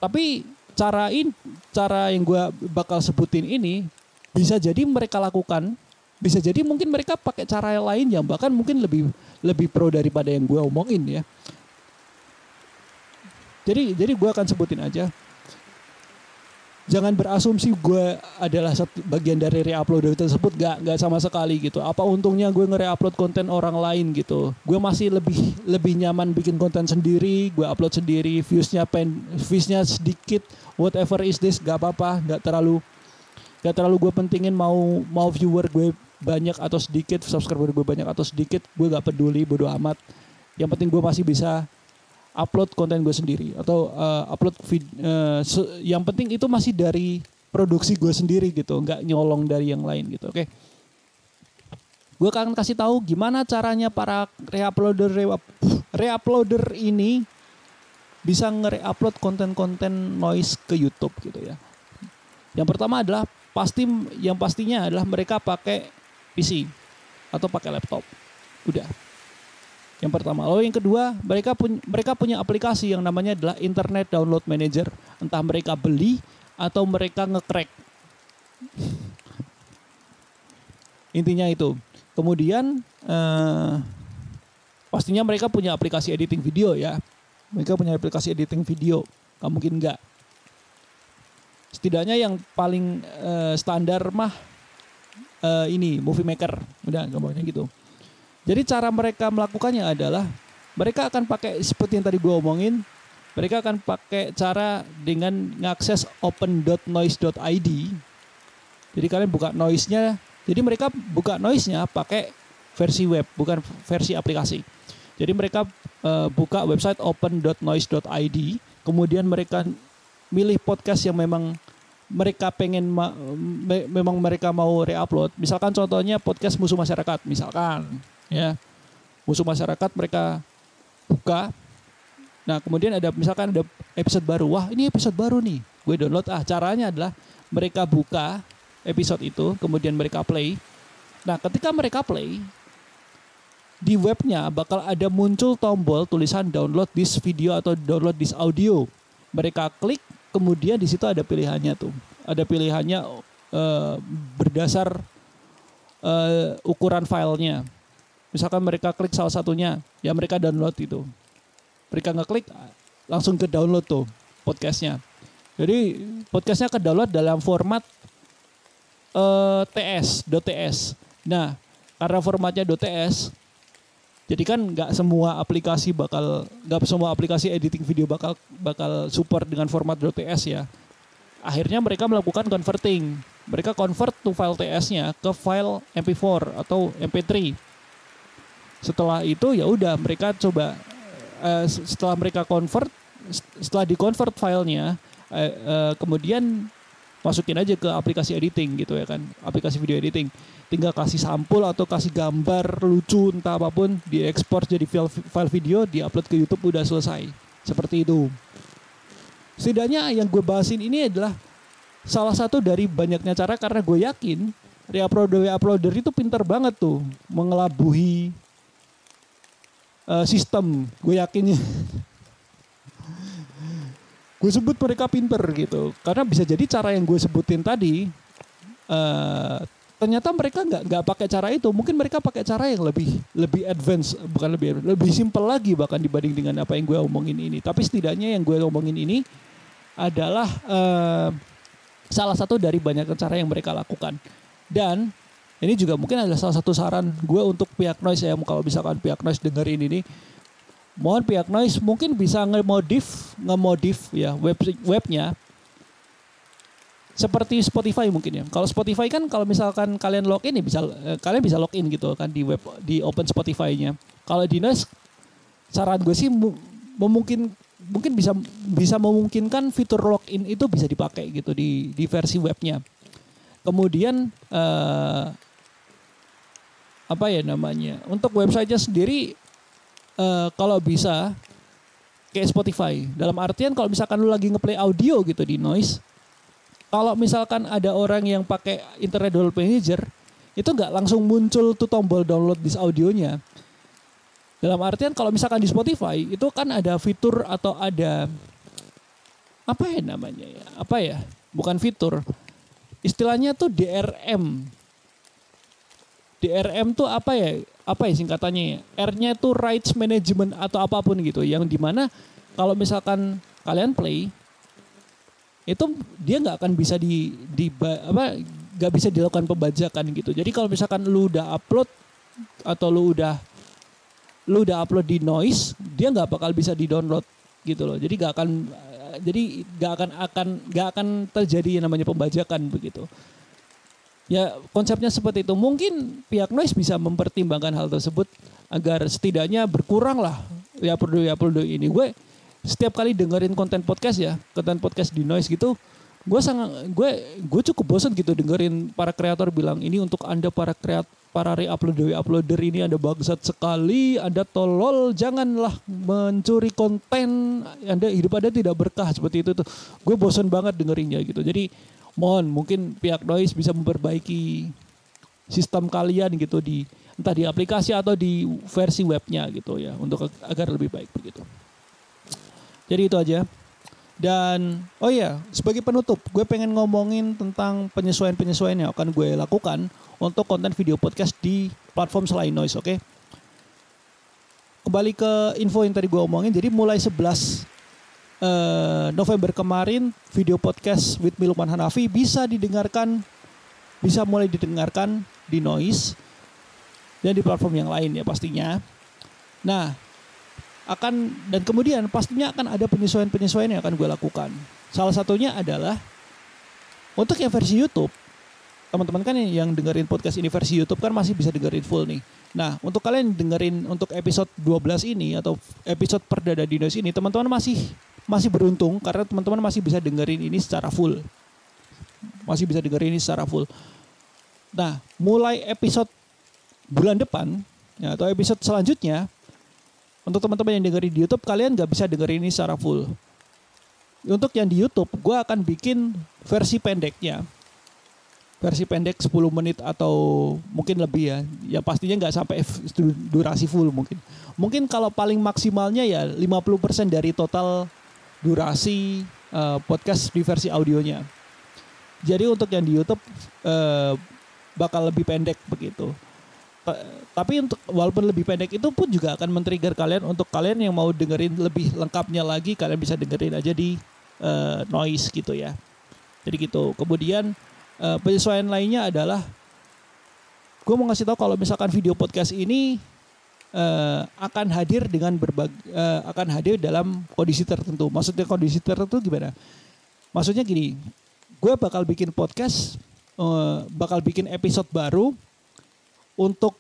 Tapi cara ini, cara yang gue bakal sebutin ini bisa jadi mereka lakukan, bisa jadi mungkin mereka pakai cara lain yang bahkan mungkin lebih lebih pro daripada yang gue omongin ya. Jadi jadi gue akan sebutin aja. Jangan berasumsi gue adalah bagian dari reuploader tersebut gak gak sama sekali gitu. Apa untungnya gue nge-reupload konten orang lain gitu? Gue masih lebih lebih nyaman bikin konten sendiri gue upload sendiri viewsnya pen viewsnya sedikit whatever is this gak apa-apa gak terlalu gak terlalu gue pentingin mau mau viewer gue banyak atau sedikit subscriber gue banyak atau sedikit gue gak peduli bodo amat yang penting gue masih bisa upload konten gue sendiri atau uh, upload vid, uh, yang penting itu masih dari produksi gue sendiri gitu nggak nyolong dari yang lain gitu oke okay? gue akan kasih tahu gimana caranya para reuploader reuploader ini bisa nge-reupload konten-konten noise ke YouTube gitu ya. Yang pertama adalah pasti yang pastinya adalah mereka pakai PC atau pakai laptop. Udah. Yang pertama. Lalu yang kedua, mereka punya mereka punya aplikasi yang namanya adalah Internet Download Manager. Entah mereka beli atau mereka ngecrack. Intinya itu. Kemudian eh, pastinya mereka punya aplikasi editing video ya. Mereka punya aplikasi editing video. Gak mungkin enggak. Setidaknya yang paling eh, standar mah eh, ini Movie Maker. Udah gampangnya gitu. Jadi cara mereka melakukannya adalah mereka akan pakai seperti yang tadi gue omongin, mereka akan pakai cara dengan mengakses open.noise.id. Jadi kalian buka noise-nya, jadi mereka buka noise-nya pakai versi web, bukan versi aplikasi. Jadi mereka uh, buka website open.noise.id, kemudian mereka milih podcast yang memang mereka pengen ma me memang mereka mau reupload. Misalkan contohnya podcast musuh masyarakat, misalkan ya. Musuh masyarakat mereka buka. Nah kemudian ada misalkan ada episode baru. Wah ini episode baru nih. Gue download. Ah caranya adalah mereka buka episode itu kemudian mereka play. Nah ketika mereka play di webnya bakal ada muncul tombol tulisan download this video atau download this audio. Mereka klik kemudian di situ ada pilihannya tuh ada pilihannya uh, berdasar uh, ukuran filenya Misalkan mereka klik salah satunya, ya mereka download itu. Mereka ngeklik langsung ke download tuh podcastnya. Jadi podcastnya ke download dalam format uh, TS, .ts. Nah, karena formatnya .ts, jadi kan nggak semua aplikasi bakal nggak semua aplikasi editing video bakal bakal support dengan format .ts ya. Akhirnya mereka melakukan converting. Mereka convert tuh file TS-nya ke file MP4 atau MP3 setelah itu ya udah mereka coba uh, setelah mereka convert setelah di convert filenya uh, uh, kemudian masukin aja ke aplikasi editing gitu ya kan aplikasi video editing tinggal kasih sampul atau kasih gambar lucu entah apa pun diekspor jadi file, file video diupload ke YouTube udah selesai. Seperti itu. Setidaknya yang gue bahasin ini adalah salah satu dari banyaknya cara karena gue yakin reuploader reuploader itu pintar banget tuh mengelabuhi uh, sistem. Gue yakinnya gue sebut mereka pinter gitu. Karena bisa jadi cara yang gue sebutin tadi uh, ternyata mereka nggak nggak pakai cara itu. Mungkin mereka pakai cara yang lebih lebih advance bukan lebih lebih simpel lagi bahkan dibanding dengan apa yang gue omongin ini. Tapi setidaknya yang gue omongin ini adalah uh, salah satu dari banyak cara yang mereka lakukan. Dan ini juga mungkin adalah salah satu saran gue untuk pihak noise ya. Kalau misalkan pihak noise dengerin ini mohon pihak noise mungkin bisa ngemodif ngemodif ya web webnya seperti Spotify mungkin ya. Kalau Spotify kan kalau misalkan kalian login ya bisa eh, kalian bisa login gitu kan di web di open Spotify-nya. Kalau di Noise saran gue sih memungkin mungkin bisa bisa memungkinkan fitur login itu bisa dipakai gitu di di versi webnya. Kemudian eh, apa ya namanya? Untuk websitenya sendiri eh, kalau bisa kayak Spotify. Dalam artian kalau misalkan lu lagi ngeplay audio gitu di Noise kalau misalkan ada orang yang pakai internet download manager itu nggak langsung muncul tuh tombol download di audionya. Dalam artian kalau misalkan di Spotify itu kan ada fitur atau ada apa ya namanya ya? Apa ya? Bukan fitur. Istilahnya tuh DRM DRM tuh apa ya? Apa ya singkatannya ya? R-nya tuh rights management atau apa pun gitu. Yang di mana kalau misalkan kalian play itu dia nggak akan bisa di, di apa nggak bisa dilakukan pembajakan gitu. Jadi kalau misalkan lu udah upload atau lu udah lu udah upload di noise, dia nggak bakal bisa di download gitu loh. Jadi nggak akan jadi nggak akan akan nggak akan terjadi yang namanya pembajakan begitu. Ya konsepnya seperti itu. Mungkin pihak noise bisa mempertimbangkan hal tersebut agar setidaknya berkurang lah ya perlu ya perlu ini. Gue setiap kali dengerin konten podcast ya, konten podcast di noise gitu, gue sangat gue gue cukup bosan gitu dengerin para kreator bilang ini untuk anda para kreat para reuploader uploader ini ada bangsat sekali, anda tolol, janganlah mencuri konten, anda hidup anda tidak berkah seperti itu tuh. Gue bosan banget dengerinnya gitu. Jadi mohon mungkin pihak noise bisa memperbaiki sistem kalian gitu di entah di aplikasi atau di versi webnya gitu ya untuk agar lebih baik begitu. Jadi itu aja. Dan oh iya, sebagai penutup, gue pengen ngomongin tentang penyesuaian-penyesuaian yang akan gue lakukan untuk konten video podcast di platform selain Noise, oke? Okay? Kembali ke info yang tadi gue omongin, jadi mulai 11 uh, eh, November kemarin video podcast with Miluman Hanafi bisa didengarkan, bisa mulai didengarkan di Noise dan di platform yang lain ya pastinya. Nah, akan dan kemudian pastinya akan ada penyesuaian-penyesuaian yang akan gue lakukan. Salah satunya adalah untuk yang versi YouTube, teman-teman kan yang dengerin podcast ini versi YouTube kan masih bisa dengerin full nih. Nah, untuk kalian dengerin untuk episode 12 ini atau episode perdana Dinos ini, teman-teman masih masih beruntung karena teman-teman masih bisa dengerin ini secara full. Masih bisa dengerin ini secara full. Nah, mulai episode bulan depan ya, atau episode selanjutnya untuk teman-teman yang dengerin di YouTube, kalian nggak bisa dengerin ini secara full. Untuk yang di YouTube, gue akan bikin versi pendeknya. Versi pendek 10 menit atau mungkin lebih ya. Ya pastinya nggak sampai durasi full mungkin. Mungkin kalau paling maksimalnya ya 50% dari total durasi uh, podcast di versi audionya. Jadi untuk yang di YouTube uh, bakal lebih pendek begitu tapi untuk walaupun lebih pendek itu pun juga akan men-trigger kalian untuk kalian yang mau dengerin lebih lengkapnya lagi kalian bisa dengerin aja di uh, noise gitu ya. Jadi gitu. Kemudian uh, penyesuaian lainnya adalah gue mau ngasih tahu kalau misalkan video podcast ini uh, akan hadir dengan berbagai uh, akan hadir dalam kondisi tertentu. Maksudnya kondisi tertentu gimana? Maksudnya gini, gue bakal bikin podcast, uh, bakal bikin episode baru untuk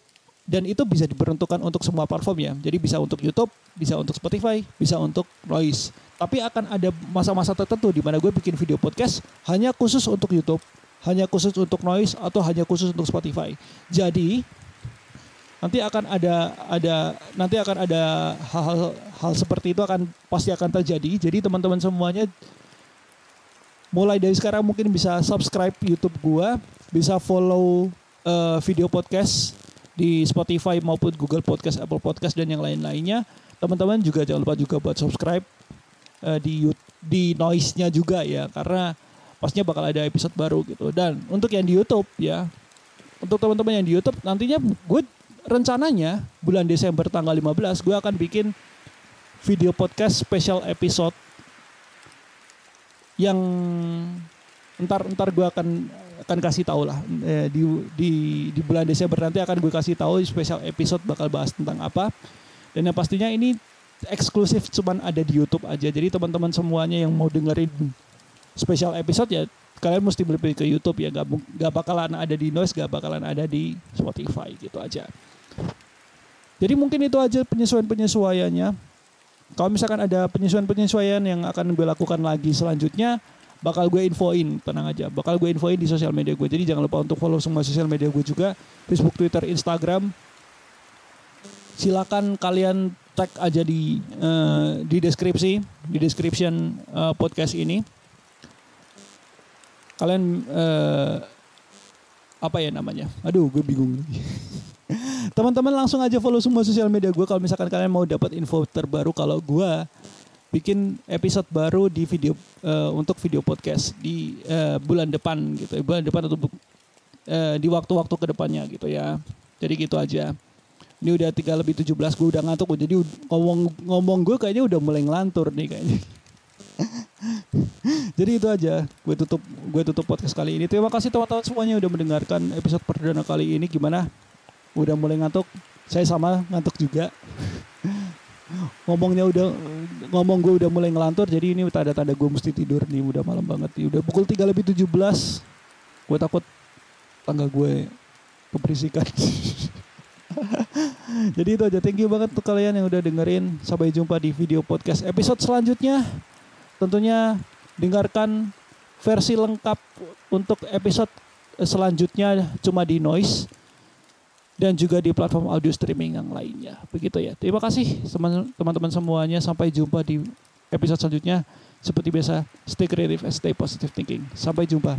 dan itu bisa diperuntukkan untuk semua platform ya. Jadi bisa untuk YouTube, bisa untuk Spotify, bisa untuk Noise. Tapi akan ada masa-masa tertentu di mana gue bikin video podcast hanya khusus untuk YouTube, hanya khusus untuk Noise atau hanya khusus untuk Spotify. Jadi nanti akan ada ada nanti akan ada hal-hal hal seperti itu akan pasti akan terjadi. Jadi teman-teman semuanya mulai dari sekarang mungkin bisa subscribe YouTube gue, bisa follow uh, video podcast di Spotify maupun Google Podcast, Apple Podcast dan yang lain-lainnya. Teman-teman juga jangan lupa juga buat subscribe uh, di di noise-nya juga ya karena pastinya bakal ada episode baru gitu. Dan untuk yang di YouTube ya untuk teman-teman yang di YouTube nantinya gue rencananya bulan Desember tanggal 15 gue akan bikin video podcast special episode yang ntar ntar gue akan akan kasih tahu lah. Eh, di di di bulan Desember nanti akan gue kasih tahu special episode bakal bahas tentang apa. Dan yang pastinya ini eksklusif cuman ada di YouTube aja. Jadi teman-teman semuanya yang mau dengerin special episode ya kalian mesti beli ke YouTube ya. Gak, gak bakalan ada di Noise gak bakalan ada di Spotify gitu aja. Jadi mungkin itu aja penyesuaian-penyesuaiannya. Kalau misalkan ada penyesuaian-penyesuaian yang akan gue lakukan lagi selanjutnya bakal gue infoin tenang aja bakal gue infoin di sosial media gue. Jadi jangan lupa untuk follow semua sosial media gue juga Facebook Twitter Instagram. Silakan kalian tag aja di uh, di deskripsi di description uh, podcast ini. Kalian uh, apa ya namanya? Aduh gue bingung teman-teman langsung aja follow semua sosial media gue kalau misalkan kalian mau dapat info terbaru kalau gue bikin episode baru di video uh, untuk video podcast di uh, bulan depan gitu. Bulan depan atau uh, di waktu-waktu ke depannya gitu ya. Jadi gitu aja. Ini udah tiga lebih 17 gue udah ngantuk. Jadi ngomong ngomong gue kayaknya udah mulai ngelantur nih kayaknya. Jadi itu aja. Gue tutup gue tutup podcast kali ini. Terima kasih teman-teman semuanya udah mendengarkan episode perdana kali ini. Gimana? Udah mulai ngantuk? Saya sama ngantuk juga ngomongnya udah ngomong gue udah mulai ngelantur jadi ini tanda-tanda gue mesti tidur nih udah malam banget nih. Udah pukul 3 lebih 17 gue takut tangga gue keberisikan. Jadi itu aja. Thank you banget untuk kalian yang udah dengerin. Sampai jumpa di video podcast episode selanjutnya. Tentunya dengarkan versi lengkap untuk episode selanjutnya cuma di noise dan juga di platform audio streaming yang lainnya. Begitu ya. Terima kasih teman-teman semuanya. Sampai jumpa di episode selanjutnya. Seperti biasa, stay creative and stay positive thinking. Sampai jumpa.